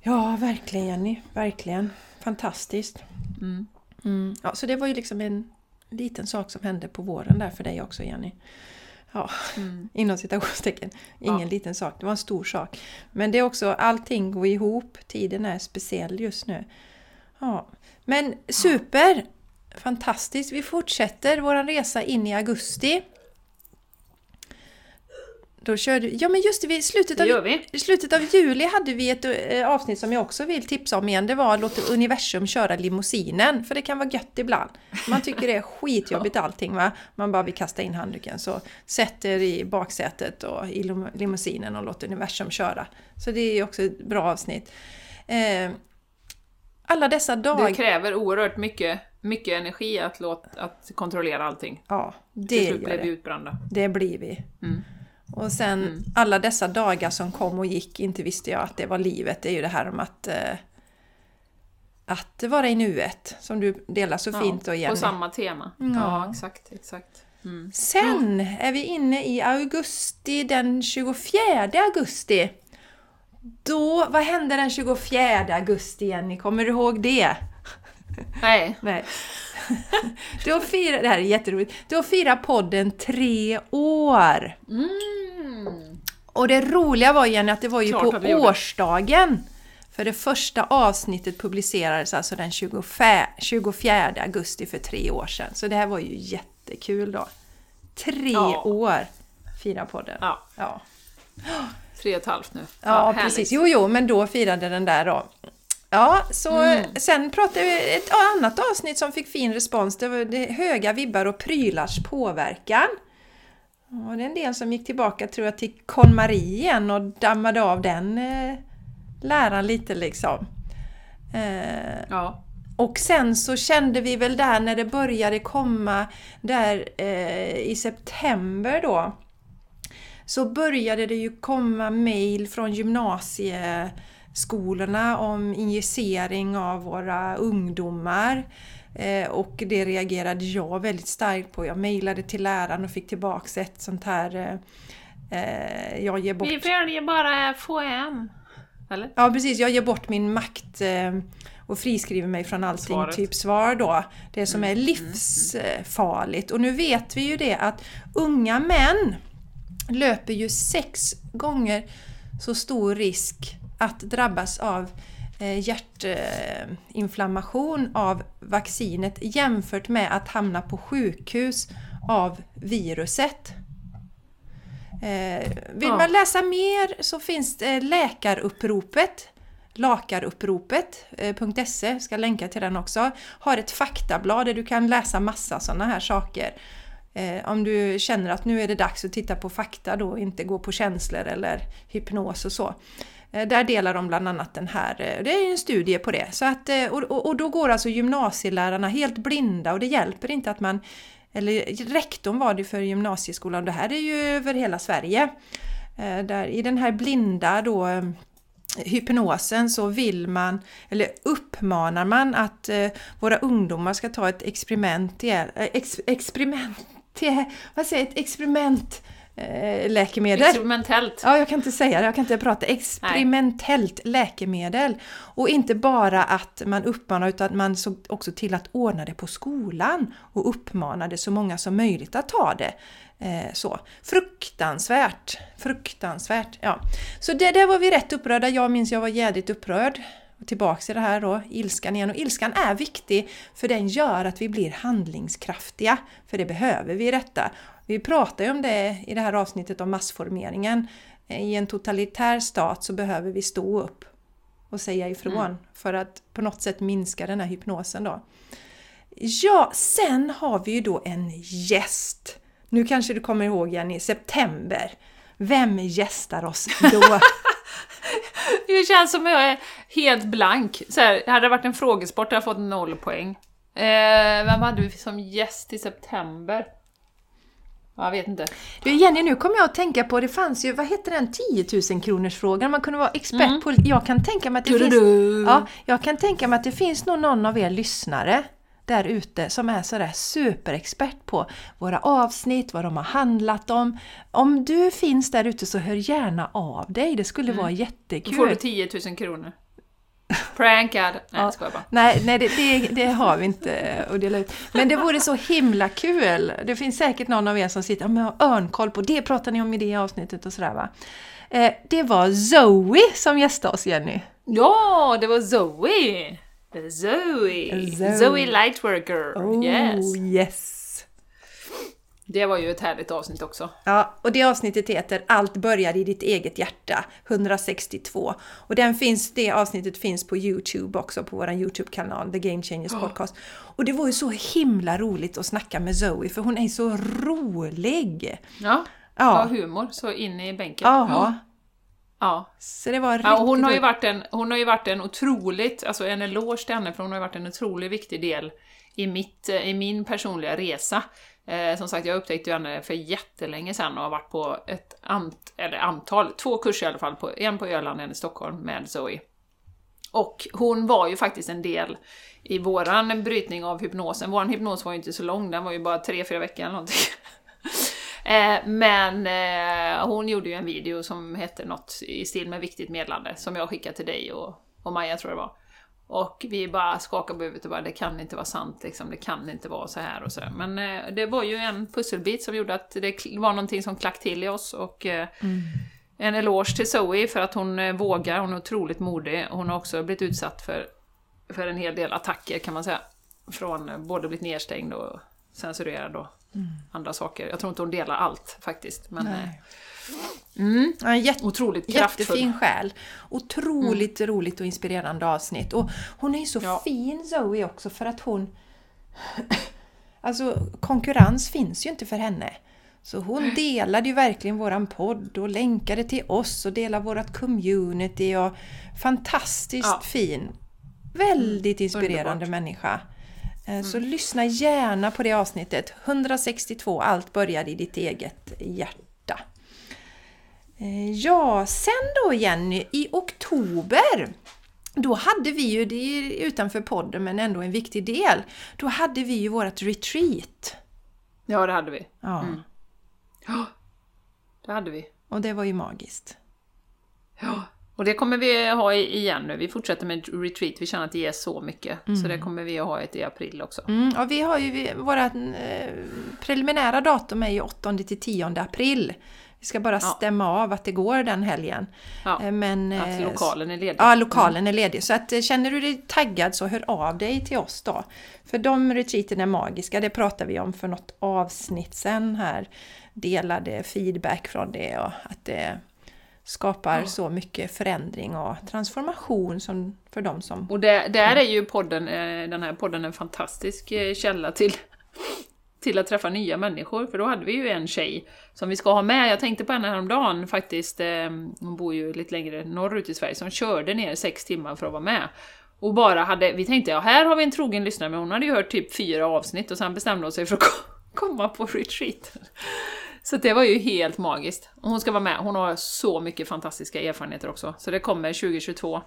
Ja, verkligen Jenny. Verkligen. Fantastiskt. Mm. Ja, så det var ju liksom en liten sak som hände på våren där för dig också Jenny. Ja, inom citationstecken. Ingen Ja. liten sak, det var en stor sak. Men det är också, allting går ihop, tiden är speciell just nu. Ja, men super! Fantastiskt! Vi fortsätter vår resa in i augusti. Då körde Ja men just det, i slutet av vi. slutet av juli hade vi ett eh, avsnitt som jag också vill tipsa om igen. Det var låta universum köra limousinen. För det kan vara gött ibland. Man tycker det är skitjobbigt allting va. Man bara vill kasta in handduken. Så sätter i baksätet och i lim- limousinen och låter universum köra. Så det är också ett bra avsnitt. Alla dessa Det dagar... kräver oerhört mycket, mycket energi att, låta, att kontrollera allting. Ja, Till det slut gör blev vi det. utbrända. Det blir vi. Mm. Och sen alla dessa dagar som kom och gick, inte visste jag att det var livet. Det är ju det här om att, eh, att vara i nuet, som du delar så fint och på Jenny. samma tema. Ja. Ja, exakt, exakt. Mm. Sen är vi inne i augusti, den 24 augusti. Då, vad hände den 24 augusti Jenny? Kommer du ihåg det? Nej, Nej. Då firar, det här är jätteroligt. Då firar podden tre år. mm. Och det roliga var Jenny att det var ju Klart på årsdagen. För det första avsnittet publicerades alltså den 25, 24 augusti för tre år sedan. Så det här var ju jättekul då. Tre Ja. år firar podden. Ja. Ja, tre och ett halvt nu. ja, härligt. precis. Jo, jo, men då firade den där då. Ja, så Mm. sen pratade vi ett annat avsnitt som fick fin respons. Det var det höga vibbar och prylars påverkan. Och det är en del som gick tillbaka tror jag till KonMari igen och dammade av den eh, läran lite liksom. Eh, Ja. och sen så kände vi väl där när det började komma där eh, i september då så började det ju komma mejl från gymnasieskolorna om injicering av våra ungdomar. Eh, och det reagerade jag väldigt starkt på. Jag mejlade till läraren och fick tillbaks ett sånt här eh, eh, jag ger bort Vi väljer bara FHM. Eller? Ja precis, jag ger bort min makt och friskriver mig från allting, Svaret. typ svar då. Det som Mm, är livsfarligt. Och nu vet vi ju det att unga män löper ju sex gånger så stor risk att drabbas av eh, hjärtinflammation av vaccinet jämfört med att hamna på sjukhus av viruset. Eh, vill Ja. man läsa mer så finns det läkaruppropet lakaruppropet.se, ska länka till den också, har ett faktablad där du kan läsa massa sådana här saker. Eh, om du känner att nu är det dags att titta på fakta då, inte gå på känslor eller hypnos och så. Eh, där delar de bland annat den här, eh, det är en studie på det. Så att, eh, och, och, och då går alltså gymnasielärarna helt blinda och det hjälper inte att man eller rektorn var det för gymnasieskolan, det här är ju över hela Sverige. Eh, Där, I den här blinda då, eh, hypnosen så vill man, eller uppmanar man att eh, våra ungdomar ska ta ett experiment, eh, ex, experiment, till- vad säger ett experiment eh, läkemedel. Experimentellt. Ja, jag kan inte säga det, jag kan inte prata. Experimentellt läkemedel. Och inte bara att man uppmanar utan man såg också till att ordna det på skolan och uppmanade så många som möjligt att ta det. Eh, så. Fruktansvärt! Fruktansvärt! Ja. Så det, där var vi rätt upprörda. Jag minns jag var jädrigt upprörd. Och tillbaks i det här då, ilskan igen. Och ilskan är viktig för den gör att vi blir handlingskraftiga. För det behöver vi i detta. Vi pratar ju om det i det här avsnittet om massformeringen. I en totalitär stat så behöver vi stå upp och säga ifrån för att på något sätt minska den här hypnosen då. Ja, sen har vi ju då en gäst. Nu kanske du kommer ihåg Jenny, september. Vem gästar oss då? Det känns som jag är helt blank. Så här, hade det varit en frågesport hade jag fått noll poäng. Eh, vem hade vi som gäst i september? Ja, Jag vet inte. Du Jenny, nu kommer jag att tänka på, det fanns ju, vad heter den, 10 000 kronors frågan man kunde vara expert Mm. på. Jag kan tänka mig att det finns, Du-du-du. ja, jag kan tänka mig att det finns nog någon av er lyssnare där ute som är sådär superexpert på våra avsnitt, vad de har handlat om. Om du finns där ute så hör gärna av dig, det skulle vara Då jättekul. får du 10 000 kronor. Prankad! Nej, jag skojar bara. Nej, nej det, det, det har vi inte att dela ut. Men det vore så himla kul! Det finns säkert någon av er som sitter och har örnkoll på det pratar ni om i det avsnittet och sådär va. Eh, det var Zoe som gästade oss Jenny. Ja, det var Zoe! Zoe! Zoe. Zoe Lightworker! Oh, Yes! yes! Det var ju ett härligt avsnitt också. Ja, och det avsnittet heter Allt börjar i ditt eget hjärta, 162. Och den finns, det avsnittet finns på Youtube också, på vår Youtube-kanal, The Game Changers Podcast. Och det var ju så himla roligt att snacka med Zoe, för hon är så rolig! Ja, Ja. ja. humor så in i bänken. Ja, ja. så det var riktigt Ja, hon, har ju varit en, hon har ju varit en otroligt, alltså en eloge till henne, för hon har ju varit en otroligt viktig del i, mitt, i min personliga resa. Eh, som sagt, jag upptäckte ju henne för jättelänge sedan och har varit på ett ant, eller antal, två kurser i alla fall, på, en på Öland och en i Stockholm med Zoe. Och hon var ju faktiskt en del i våran brytning av hypnosen. Våran hypnos var ju inte så lång, den var ju bara tre fyra veckor eller någonting. Eh, Men eh, hon gjorde ju en video som hette något i stil med viktigt medlande som jag skickade till dig och, och Maja tror jag det var. Och vi bara skakade på huvudet och bara det kan inte vara sant liksom, det kan inte vara så här och så. Men eh, det var ju en pusselbit som gjorde att det var någonting som klack till i oss och eh, en eloge till Zoe för att hon eh, vågar, hon är otroligt modig. Hon har också blivit utsatt för, för en hel del attacker kan man säga. Från både blivit nedstängd och censurerad och andra saker. Jag tror inte hon delar allt faktiskt. Men Nej. eh, mm, Ja, en jätte, otroligt kraftfull. jättefin själ. Otroligt roligt och inspirerande avsnitt. Och hon är ju så Ja. fin Zoe också för att hon... Alltså konkurrens finns ju inte för henne. Så hon delade ju verkligen våran podd och länkade till oss och delade vårat community och fantastiskt Ja. fin. Väldigt inspirerande underbart. människa. Eh, Så lyssna gärna på det avsnittet. 162, allt börjar i ditt eget hjärta. Eh, Ja, sen då Jenny, i oktober då hade vi ju, det är utanför podden men ändå en viktig del, då hade vi ju vårt retreat. Ja, det hade vi. Ja, Ja, det hade vi. och det var ju magiskt. Ja, och det kommer vi ha igen nu. Vi fortsätter med retreat, vi känner att det ger så mycket. Så det kommer vi att ha ett i april också. Mm, och vi har ju vi- våra eh, preliminära datum är ju 8 till 10 april. Vi ska bara Ja. stämma av att det går den helgen. Ja, Eh, Men, att eh, lokalen är ledig. Ja, lokalen är ledig. Så att, eh, känner du dig taggad så hör av dig till oss då. För de retreaten är magiska, det pratar vi om för något avsnitt sen här. Delade feedback från det och att det skapar Ja. så mycket förändring och transformation som, för de som... Och där, där är ju podden, eh, den här podden en fantastisk eh, källa till, till att träffa nya människor. För då hade vi ju en tjej som vi ska ha med. Jag tänkte på henne häromdagen faktiskt. eh, Hon bor ju lite längre norrut i Sverige. Som körde ner sex timmar för att vara med. Och bara hade, vi tänkte ja här har vi en trogen lyssnare, men hon hade ju hört typ fyra avsnitt och sen bestämde hon sig för att ko- komma på retreat. Så det var ju helt magiskt. Och hon ska vara med, hon har så mycket fantastiska erfarenheter också. Så det kommer 2022.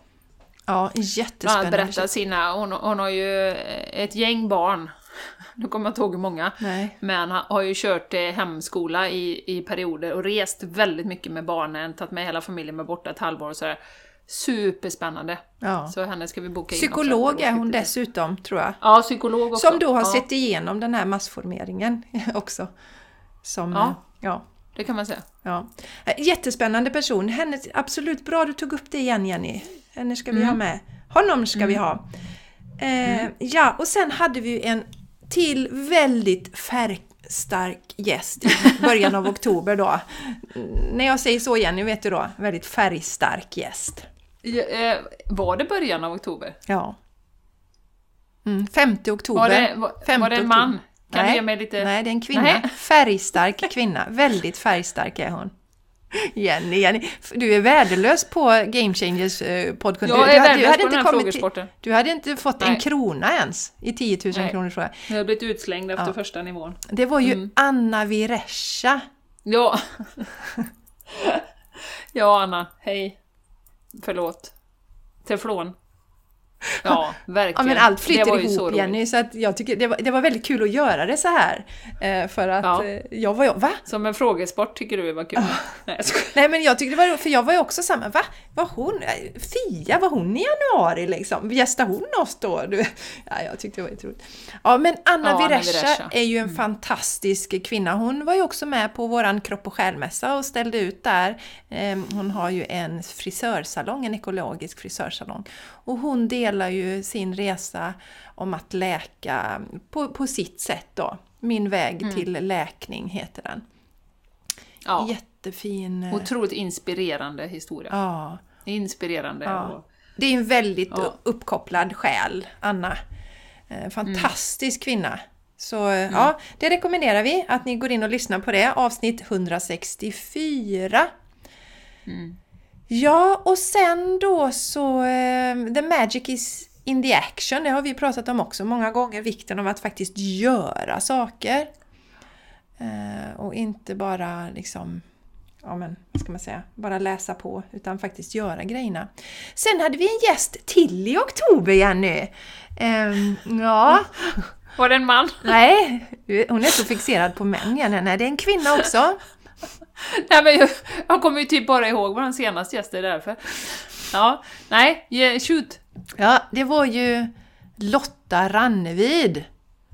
Ja, Bland jättespännande. berätta sina, hon, hon har ju ett gäng barn, nu kommer jag inte ihåg hur många, Nej. men ha- har ju kört eh, hemskola i, i perioder och rest väldigt mycket med barnen, tagit med hela familjen med borta ett halvår och sådär. Superspännande! Ja. Så henne ska vi boka in Psykolog är hon dessutom, tror jag. Ja, psykolog också. Som då har ja, sett igenom den här massformeringen också. Som, Ja. eh, ja. Det kan man säga. Ja. Eh, Jättespännande person. Henne, absolut bra du tog upp det igen Jenny. Henne ska vi Mm. ha med. Honom ska vi ha. Eh, Ja, och sen hade vi en till väldigt färgstark gäst i början av oktober då. Mm, När jag säger så Jenny, vet du då? Väldigt färgstark gäst. Ja, eh, var det början av oktober? Ja. Mm, 5 oktober. Var det, var, var det en man? Kan Nej. du ge mig lite... Nej, det är en kvinna. Nej. Färgstark kvinna. Väldigt färgstark är hon. Jenny, Jenny, du är värdelös på Game Changers eh, podcast. Jag du, är du, värdelös hade på inte den här kommit till, frågesporten. du hade inte fått en Nej. krona ens i 10 000 Nej. kronor tror jag. Jag har blivit utslängd efter Ja. första nivån. Det var ju Mm. Anna Virescha. Ja. ja, Anna. Hej. Förlåt. Teflon. Ja, verkligen. Ja, men allt flyter Det så ihop roligt. Jenny, så att jag tycker det var, det var väldigt kul att göra det så här. Eh, för att Ja. eh, jag var ju, va? Som en frågesport tycker du var kul? Nej, jag skojar. Nej men jag tyckte det var för jag var ju också samma, va? Var hon, eh, Fia, var hon i januari liksom? Gästade hon oss då? Du, ja, jag tyckte det var jätteroligt. Ja men Anna Ja, Viresha är ju en fantastisk kvinna. Hon var ju också med på våran kropp och själmässa och ställde ut där. Eh, Hon har ju en frisörsalong, en ekologisk frisörsalong. Och hon delar ju sin resa om att läka på, på sitt sätt då. Min väg till läkning heter den. Ja, Jättefin... eh, otroligt inspirerande historia. Ja. Inspirerande. Ja. Och, Det är en väldigt Ja. uppkopplad själ, Anna. Eh, Fantastisk Mm. kvinna. Så eh, ja, det rekommenderar vi att ni går in och lyssnar på det, avsnitt 164. Mm. Ja, och sen då så eh, The Magic is in the action, det har vi pratat om också många gånger, vikten av att faktiskt göra saker. Eh, och inte bara liksom ja men, vad ska man säga, bara läsa på, utan faktiskt göra grejerna. Sen hade vi en gäst till i oktober, Jenny! Ehm, ja, var det en man? nej, hon är så fixerad på män, Jenny. Nej, det är en kvinna också. Nej, men jag, jag kommer ju typ bara ihåg vår senaste gäst, det är därför. Ja, nej, yeah, shoot! Ja, det var ju Lotta Rannevid.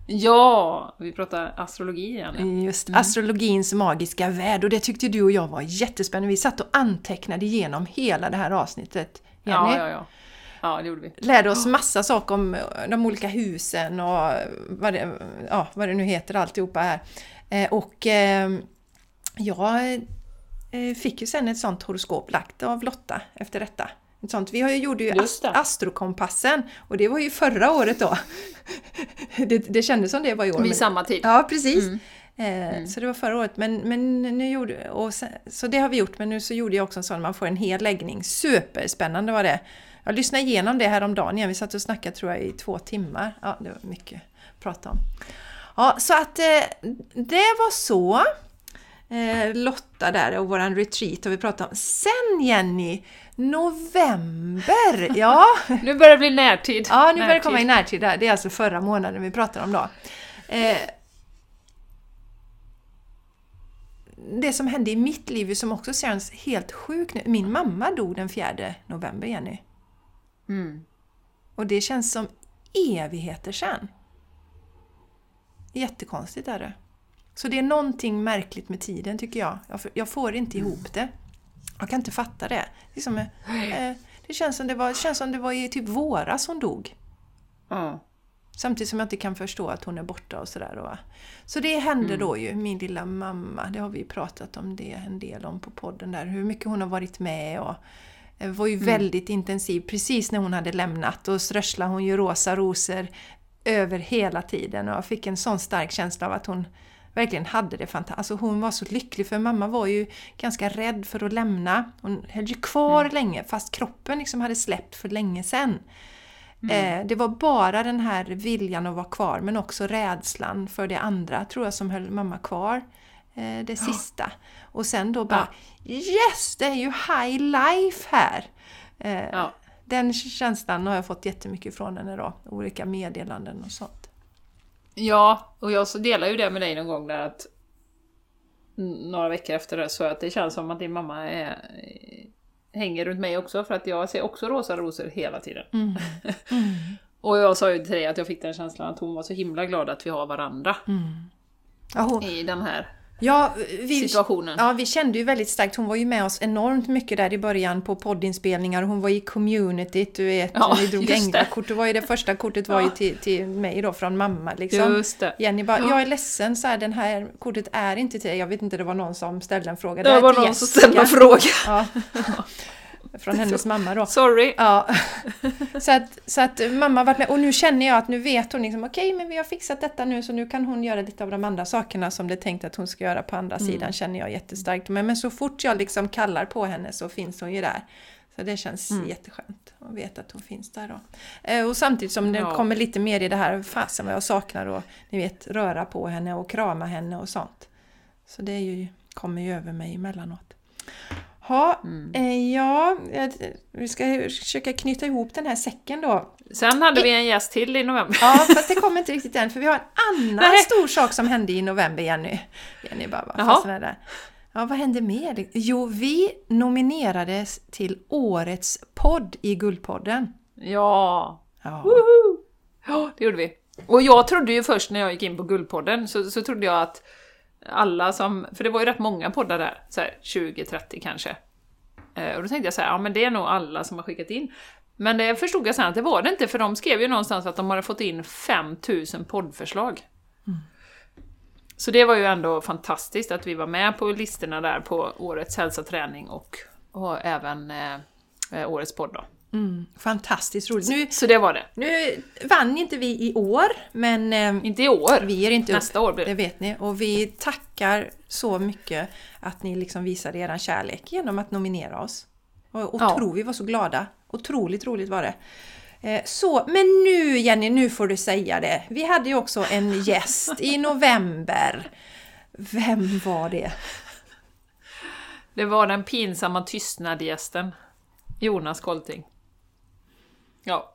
Ja, vi pratar astrologi igen. Just astrologins magiska värld och det tyckte du och jag var jättespännande. Vi satt och antecknade igenom hela det här avsnittet. Jenny. Ja, ja, ja. Ja, det gjorde vi. lärde oss massa saker om de olika husen och vad det, ja, vad det nu heter alltihopa här. Eh, Och eh, jag eh, fick ju sen ett sånt horoskop lagt av Lotta efter detta. Ett sånt. Vi har ju, gjorde ju ast-. Astrokompassen och det var ju förra året då. det, det kändes som det var i år. Vid samma tid. Ja, precis. Eh, Så det var förra året. Men, men nu gjorde, och sen, så det har vi gjort, men nu så gjorde jag också en sån, man får en hel läggning. Superspännande var det. Jag lyssnade igenom det här om dagen igen. Vi satt och snackade tror jag i två timmar. Ja, det var mycket att prata om. Ja, så att eh, det var så. Eh, Lotta där och våran retreat har vi pratat om. Sen Jenny, november! Ja, Nu börjar det bli närtid. Ja, nu börjar det Närtid. komma i närtid där. Det är alltså förra månaden vi pratar om då. Eh, det som hände i mitt liv som också känns helt sjukt nu. Min mamma dog den 4 november, Jenny. Mm. Och det känns som evigheter sedan. Jättekonstigt är det. Så det är någonting märkligt med tiden tycker jag. Jag, får inte ihop det. Jag kan inte fatta det. Det, är som, eh, det känns, som det, var, det känns som det var i typ våras hon dog. Ja. Samtidigt som jag inte kan förstå att hon är borta och sådär. Så det hände Mm. då ju, min lilla mamma. Det har vi pratat om det en del om på podden där. Hur mycket hon har varit med och det var Mm. ju väldigt intensiv precis när hon hade lämnat. Och strösslade hon ju rosa rosor över hela tiden. Och jag fick en sån stark känsla av att hon verkligen hade det fantastiskt. Alltså hon var så lycklig för mamma var ju ganska rädd för att lämna. Hon höll ju kvar Mm. länge fast kroppen liksom hade släppt för länge sedan. Mm. Eh, det var bara den här viljan att vara kvar men också rädslan för det andra tror jag som höll mamma kvar eh, det sista. Och sen då bara Yes! Det är ju high life här! Eh, Ja. Den känslan har jag fått jättemycket från henne då. Olika meddelanden och sånt. Ja, och jag så delar ju det med dig någon gång där att några veckor efter det så att det känns som att din mamma är, hänger runt mig också för att jag ser också rosa rosor hela tiden. Mm. och jag sa ju till dig att jag fick den känslan att hon var så himla glad att vi har varandra Ja, hon, i den här ja, vi, situationen. Ja, vi kände ju väldigt starkt. Hon var ju med oss enormt mycket där i början på poddinspelningar. Hon var i communityt, du vet. Ja, vi drog just det. Det var ju det första kortet var ju till, till mig då från mamma liksom. Just det. Jenny bara, Ja. jag är ledsen, så här, den här kortet är inte till dig. Jag vet inte, det var någon som ställde en fråga. Det är var någon som Jessica. ställde en fråga. Ja. Från hennes mamma då. Sorry. Ja, så att, så att mamma varit med och nu känner jag att nu vet hon liksom okej men vi har fixat detta nu så nu kan hon göra lite av de andra sakerna som det är tänkt att hon ska göra på andra sidan känner jag jättestarkt. Men, men så fort jag liksom kallar på henne så finns hon ju där. Så det känns jätteskönt att veta att hon finns där då. Eh, Och samtidigt som det Ja. kommer lite mer i det här, fasen vad jag saknar och ni vet röra på henne och krama henne och sånt. Så det är ju, kommer ju över mig emellanåt. Ha, eh, ja, vi ska försöka knyta ihop den här säcken då. Sen hade vi en gäst till i november. Ja, fast det kommer inte riktigt än, för vi har en annan Nej. stor sak som hände i november, Jenny. Jenny bara, vad Jaha. fasen är det? Ja, vad hände mer? Jo, vi nominerades till Årets podd i Guldpodden. Ja, Ja. Woho! Ja, det gjorde vi. Och jag trodde ju först när jag gick in på Guldpodden så, så trodde jag att alla som, för det var ju rätt många poddar där, så här 20-30 kanske. Eh, och då tänkte jag så här, ja men det är nog alla som har skickat in. Men det förstod jag sen att det var det inte, för de skrev ju någonstans att de hade fått in 5000 poddförslag. Så det var ju ändå fantastiskt att vi var med på listorna där på Årets hälsa, träning och, och även eh, eh, Årets podd då. Mm, fantastiskt roligt. Nu, Så det var det. nu vann inte vi i år, men eh, Inte i år. vi ger inte Nästa upp. år blir det. Det vet ni. Och vi tackar så mycket att ni liksom visade er kärlek genom att nominera oss. Och Ja. otro, Vi var så glada. Otroligt roligt var det. Eh, Så, men nu Jenny, nu får du säga det. Vi hade ju också en gäst i november. Vem var det? Det var den pinsamma tystnadgästen. Jonas Kolting. Ja.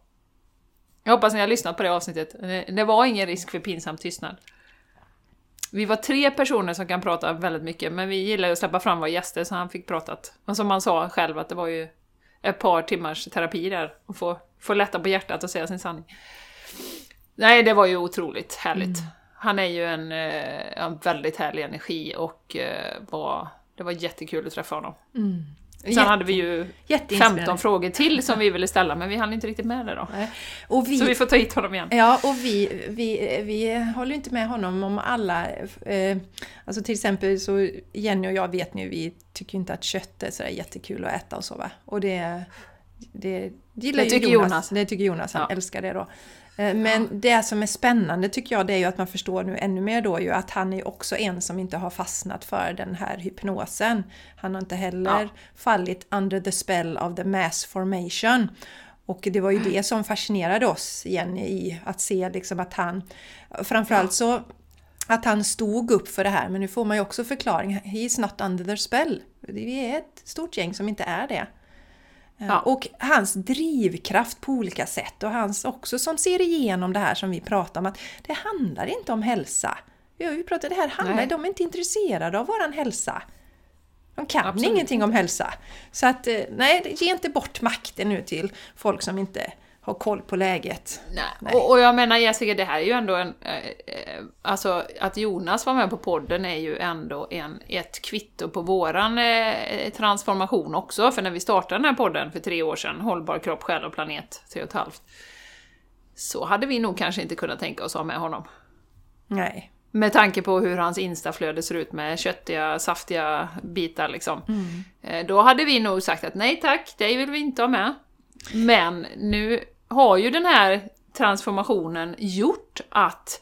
Jag hoppas ni har lyssnat på det avsnittet. Det- var ingen risk för pinsam tystnad. Vi var tre personer som kan prata väldigt mycket, men vi gillar ju att släppa fram våra gäster så han fick pratat. Och som han sa själv att det var ju ett par timmars terapi där, och få, få lätta på hjärtat och säga sin sanning. Nej, det var ju otroligt härligt. Han är ju en, eh, en väldigt härlig energi och eh, var, det var jättekul att träffa honom. Sen Jätte- hade vi ju Jätteinspirerande. 15 frågor till som vi ville ställa, men vi hann inte riktigt med det då. Och vi, Så vi får ta hit honom igen. Ja, och vi, vi, vi håller inte med honom om alla... Eh, alltså till exempel så Jenny och jag vet nu, vi tycker inte att kött är sådär jättekul att äta och så va. Och det, det gillar Det ju tycker Jonas. Jonas. Det tycker Jonas, han Ja. älskar det då. Eh, Men det som är spännande tycker jag det är ju att man förstår nu ännu mer då ju att han är också en som inte har fastnat för den här hypnosen. Han har inte heller Ja. fallit under the spell of the mass formation. Och det var ju det som fascinerade oss, Jenny, i att se liksom att han... Framförallt så att han stod upp för det här, men nu får man ju också förklaring. He is not under the spell. Vi är ett stort gäng som inte är det. Ja. Och hans drivkraft på olika sätt och hans också som ser igenom det här som vi pratar om att det handlar inte om hälsa. Vi pratar, det här handlar, Nej. de är inte intresserade av våran hälsa. De kan Absolut ingenting om hälsa. Så att, eh, nej, ge inte bort makten nu till folk som inte har koll på läget. Nej. Nej. Och, och jag menar Jessica, det här är ju ändå en... Eh, eh, alltså att Jonas var med på podden är ju ändå en, ett kvitto på våran eh, transformation också. För när vi startade den här podden för tre år sedan, Hållbar kropp, själ och planet, tre och ett halvt. Så hade vi nog kanske inte kunnat tänka oss att ha med honom. Nej. Med tanke på hur hans instaflöde ser ut med köttiga, saftiga bitar liksom. Eh, Då hade vi nog sagt att nej tack, det vill vi inte ha med. Men nu har ju den här transformationen gjort att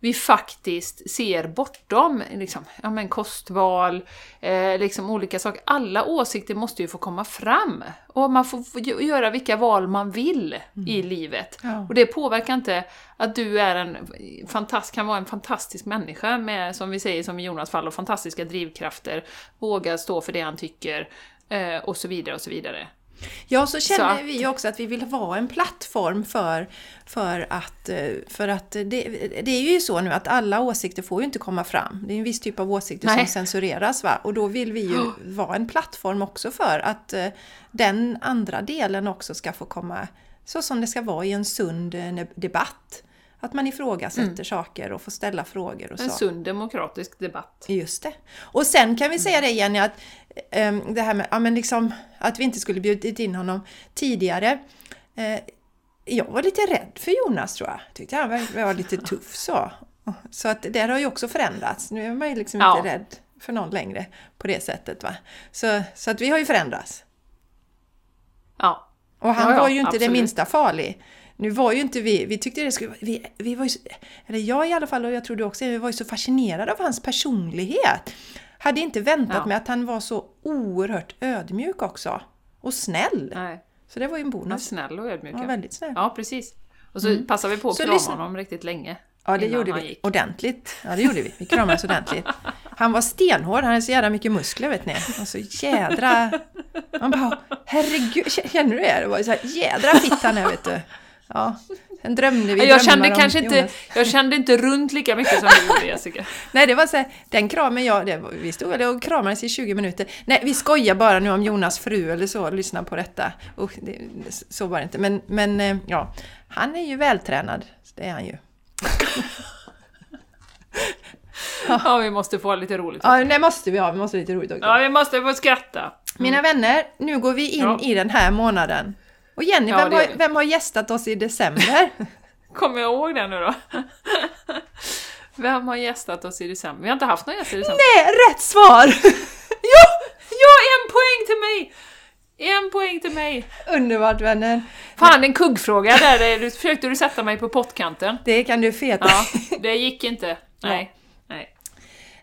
vi faktiskt ser bortom liksom, ja, men kostval, eh, liksom olika saker. Alla åsikter måste ju få komma fram. Och man får få gö- göra vilka val man vill i livet. Ja. Och det påverkar inte att du är en fantast, kan vara en fantastisk människa med, som vi säger som i Jonas fall, och fantastiska drivkrafter, våga stå för det han tycker, eh, och så vidare och så vidare. Ja, så känner Så att- vi också att vi vill vara en plattform för, för att, eh, för att det, det är ju så nu att alla åsikter får ju inte komma fram. Det är en viss typ av åsikter som Nej. censureras va? och då vill vi ju vara en plattform också för att eh, den andra delen också ska få komma så som det ska vara i en sund eh, debatt. Att man ifrågasätter saker och får ställa frågor och En så. sund demokratisk debatt. Just det. Och sen kan vi säga det Jenny, att det här med ja, men liksom, att vi inte skulle bjudit in honom tidigare. Eh, jag var lite rädd för Jonas tror jag. Tyckte han var, var lite tuff så. Så att det har ju också förändrats. Nu är man ju liksom Ja. inte rädd för någon längre på det sättet. Va? Så, så att vi har ju förändrats. Ja. Och han Ja, var ju inte det absolut. minsta farlig. Nu var ju inte vi, vi tyckte det skulle vi, vi var ju, eller jag i alla fall och jag tror du också, vi var ju så fascinerade av hans personlighet. Hade inte väntat Ja. mig att han var så oerhört ödmjuk också. Och snäll. Nej. Så det var ju en bonus. snäll och ödmjuk. Ja, väldigt snäll. Ja, precis. Och så passar vi på att Så krama lyssna- honom riktigt länge. Ja, det gjorde vi. Ordentligt. Ja, det gjorde vi. Vi kramades ordentligt. Han var stenhård, han hade så jävla mycket muskler vet ni. Och så jädra... Man bara, herregud, känner du det? Det var så här, jädra fitt han är vet du. Ja, sen drömde vi jag kände om kanske inte, Jonas. jag kände inte runt lika mycket som du gjorde Jessica. Nej, det var så här, den kramen jag, det vi stod väl och kramades i 20 minuter. Nej, vi skojar bara nu om Jonas fru eller så, lyssna på detta. Usch, det, så var det inte. Men, men eh, ja, han är ju vältränad, det är han ju. Ja, vi måste få lite roligt. Ja, det måste vi ha, vi måste ha lite roligt också. Ja, vi måste få skratta. Mina vänner, nu går vi in Ja. i den här månaden. Och Jenny, Ja, vem, har, vem har gästat oss i december? Kommer jag ihåg det nu då? Vem har gästat oss i december? Vi har inte haft någon gäst i december. Nej, rätt svar! Ja! Ja, en poäng till mig! En poäng till mig! Underbart vänner! Fan, en kuggfråga där. Du försökte du sätta mig på pottkanten. Det kan du feta. Ja, det gick inte. Nej.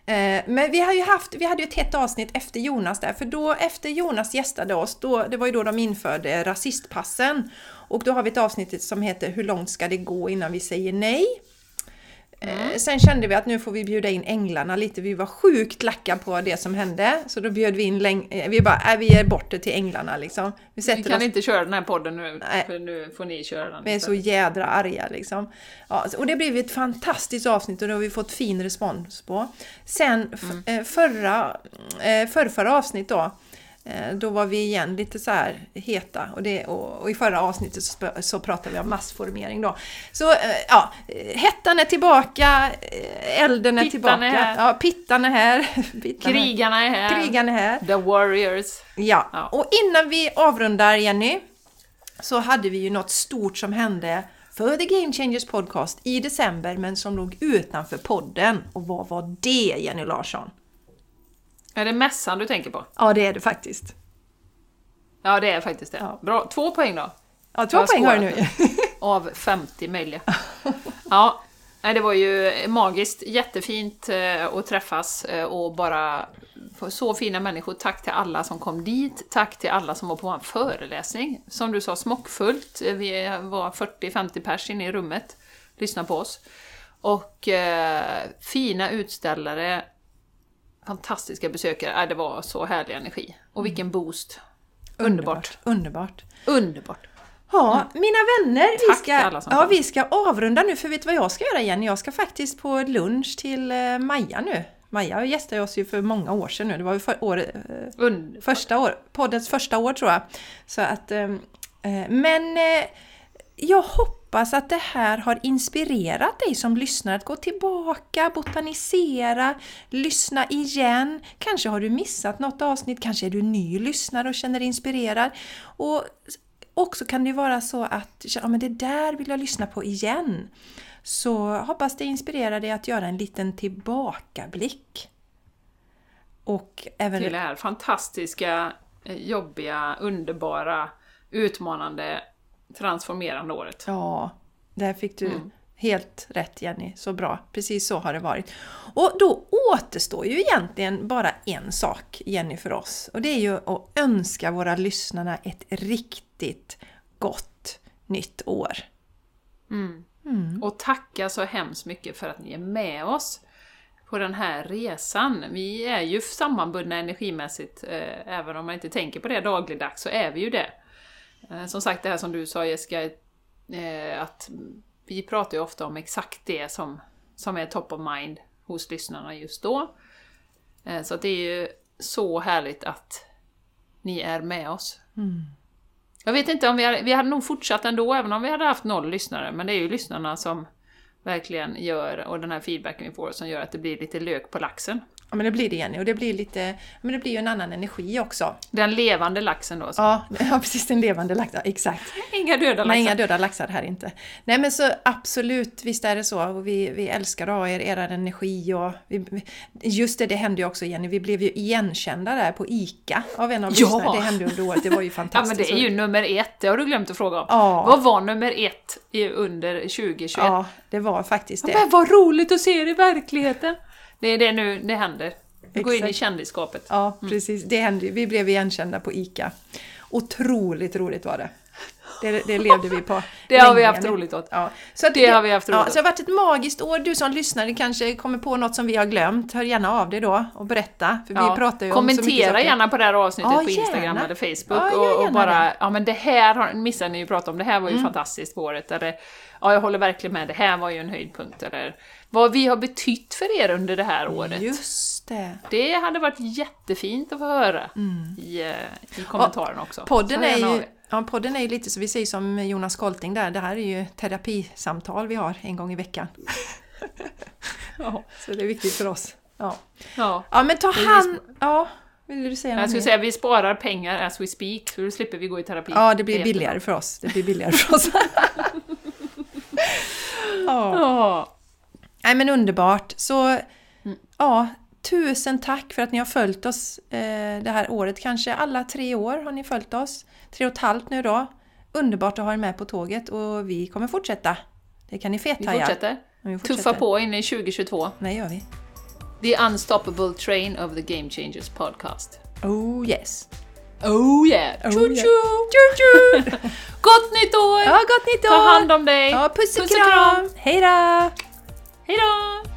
Eh, men vi har ju haft, vi hade ju ett hett avsnitt efter Jonas där, för då efter Jonas gästade oss, då, det var ju då de införde rasistpassen. Och då har vi ett avsnitt som heter Hur långt ska det gå innan vi säger nej? Eh, Sen kände vi att nu får vi bjuda in änglarna lite. Vi var sjukt lacka på det som hände. Så då bjöd vi in, eh, vi bara, äh, vi ger bort det till änglarna liksom. Vi Vi kan oss inte köra den här podden nu, Nej. för nu får ni köra den. vi är så jädra arga liksom. Ja, och det blev ett fantastiskt avsnitt och det har vi fått fin respons på. Sen Mm. eh, förra, förra, avsnitt då, då var vi igen lite så här heta och, det, och, och i förra avsnittet så, så pratade vi om massformering då. Så eh, ja, eh, hettan är tillbaka, eh, elden är Pittan tillbaka. är här. Ja, pittan är här. Pittan Krigarna är här. Krigan är här. The Warriors. Ja. Ja. och innan vi avrundar Jenny, så hade vi ju något stort som hände för The Game Changers Podcast i december, men som låg utanför podden. Och vad var det Jenny Larsson? Är det mässan du tänker på? Ja, det är det faktiskt. Ja, det är faktiskt det. Ja. Bra. Två poäng då. Ja, två poäng har du nu. Av 50 möjliga. Ja, nej, det var ju magiskt. Jättefint eh, att träffas eh, och bara så fina människor. Tack till alla som kom dit. Tack till alla som var på vår föreläsning. Som du sa, smockfullt. Eh, Vi var 40-50 pers inne i rummet. Lyssna på oss. Och eh, fina utställare. Fantastiska besökare. Nej, det var så härlig energi. Och vilken boost. Underbart. Underbart. Underbart. Ja, mina vänner, vi Tack ska, ja, vi ska avrunda nu för vet du vad jag ska göra Jenny? Jag ska faktiskt på lunch till eh, Maja nu. Maja gästade oss ju för många år sedan nu. Det var ju för, år, Underbart. första år, poddens första år tror jag. Så att, eh, eh, men eh, jag hoppas att det här har inspirerat dig som lyssnar att gå tillbaka, botanisera, lyssna igen. Kanske har du missat något avsnitt, kanske är du ny lyssnare och känner dig inspirerad. Och också kan det ju vara så att ja, men det där vill jag lyssna på igen. Så hoppas det inspirerar dig att göra en liten tillbakablick. Och även till det här fantastiska, eh, jobbiga, underbara, utmanande, transformerande året. Ja, där fick du Mm. helt rätt Jenny. Så bra. Precis så har det varit. Och då återstår ju egentligen bara en sak Jenny för oss. Och det är ju att önska våra lyssnarna ett riktigt gott nytt år. Mm. Och tacka så hemskt mycket för att ni är med oss på den här resan. Vi är ju sammanbundna energimässigt, eh, även om man inte tänker på det dagligdags, så är vi ju det. Eh, som sagt, det här som du sa Jessica, eh, att vi pratar ju ofta om exakt det som, som är top of mind hos lyssnarna just då. Eh, så det är ju så härligt att ni är med oss. Jag vet inte om vi hade, vi hade nog fortsatt ändå, även om vi hade haft noll lyssnare, men det är ju lyssnarna som verkligen gör, och den här feedbacken vi får, som gör att det blir lite lök på laxen. Ja men det blir det Jenny och det blir lite, men det blir ju en annan energi också. Den levande laxen då. Så. Ja, ja precis, den levande laxen, exakt. Inga döda Nej, laxar. inga döda laxar här inte. Nej men så absolut, visst är det så. Och vi, vi älskar att ha er, er energi och... Vi, just det, det hände ju också Jenny, vi blev ju igenkända där på ICA av en av Ja! lyssnarna. Det hände under året, det var ju Ja men fantastiskt. det är ju nummer ett, det har du glömt att fråga om. Ja. Vad var nummer ett under 2021? Ja, det var faktiskt det. Men vad roligt att se er i verkligheten! Det är det nu det händer. Vi går in i kändisskapet. Ja, precis. Det hände. Vi blev igenkända på ICA. Otroligt roligt var det. Det, det levde vi på. Det har vi haft roligt åt. Ja, så att Det har vi haft ja, roligt så det har varit ett magiskt år. Du som lyssnare kanske kommer på något som vi har glömt. Hör gärna av dig då och berätta. För Ja. vi pratar ju om så Kommentera saker. gärna på det här avsnittet Ja, på Instagram gärna. eller Facebook Ja, och, och bara, det. ja men det här har, missade ni ju prata om, det här var Mm. ju fantastiskt på året, eller ja jag håller verkligen med, det här var ju en höjdpunkt, eller vad vi har betytt för er under det här året. Just det. Det hade varit jättefint att få höra i, eh, i kommentaren också. Mm. Podden är, ju, ja, podden är ju lite så vi säger som Jonas Kolting där. Det här är ju terapisamtal vi har en gång i veckan. Ja. Så det är viktigt för oss. Ja, Ja. ja men ta hand... Ja, vill du säga Jag skulle säga vi sparar pengar as we speak, så då slipper vi gå i terapi. Ja, det blir billigare för oss. Det blir billigare för oss. ja. Ja. Nej men underbart. Så Mm. ja, tusen tack för att ni har följt oss eh, det här året. Kanske alla tre år har ni följt oss. Tre och ett halvt nu då. Underbart att ha er med på tåget och vi kommer fortsätta. Det kan ni Vi fethaja. fortsätter. Ja, vi fortsätter. Tuffa på in i 2022. Nej, gör vi. The Unstoppable Train of the Game Changers Podcast. Oh yes. Oh yeah! Oh, Choo yeah. choo! Tju, tju! Gott nytt år! Ja, gott nytt år! Ta hand om dig! Ja, puss och Puss och kram! Hej då! Hej då!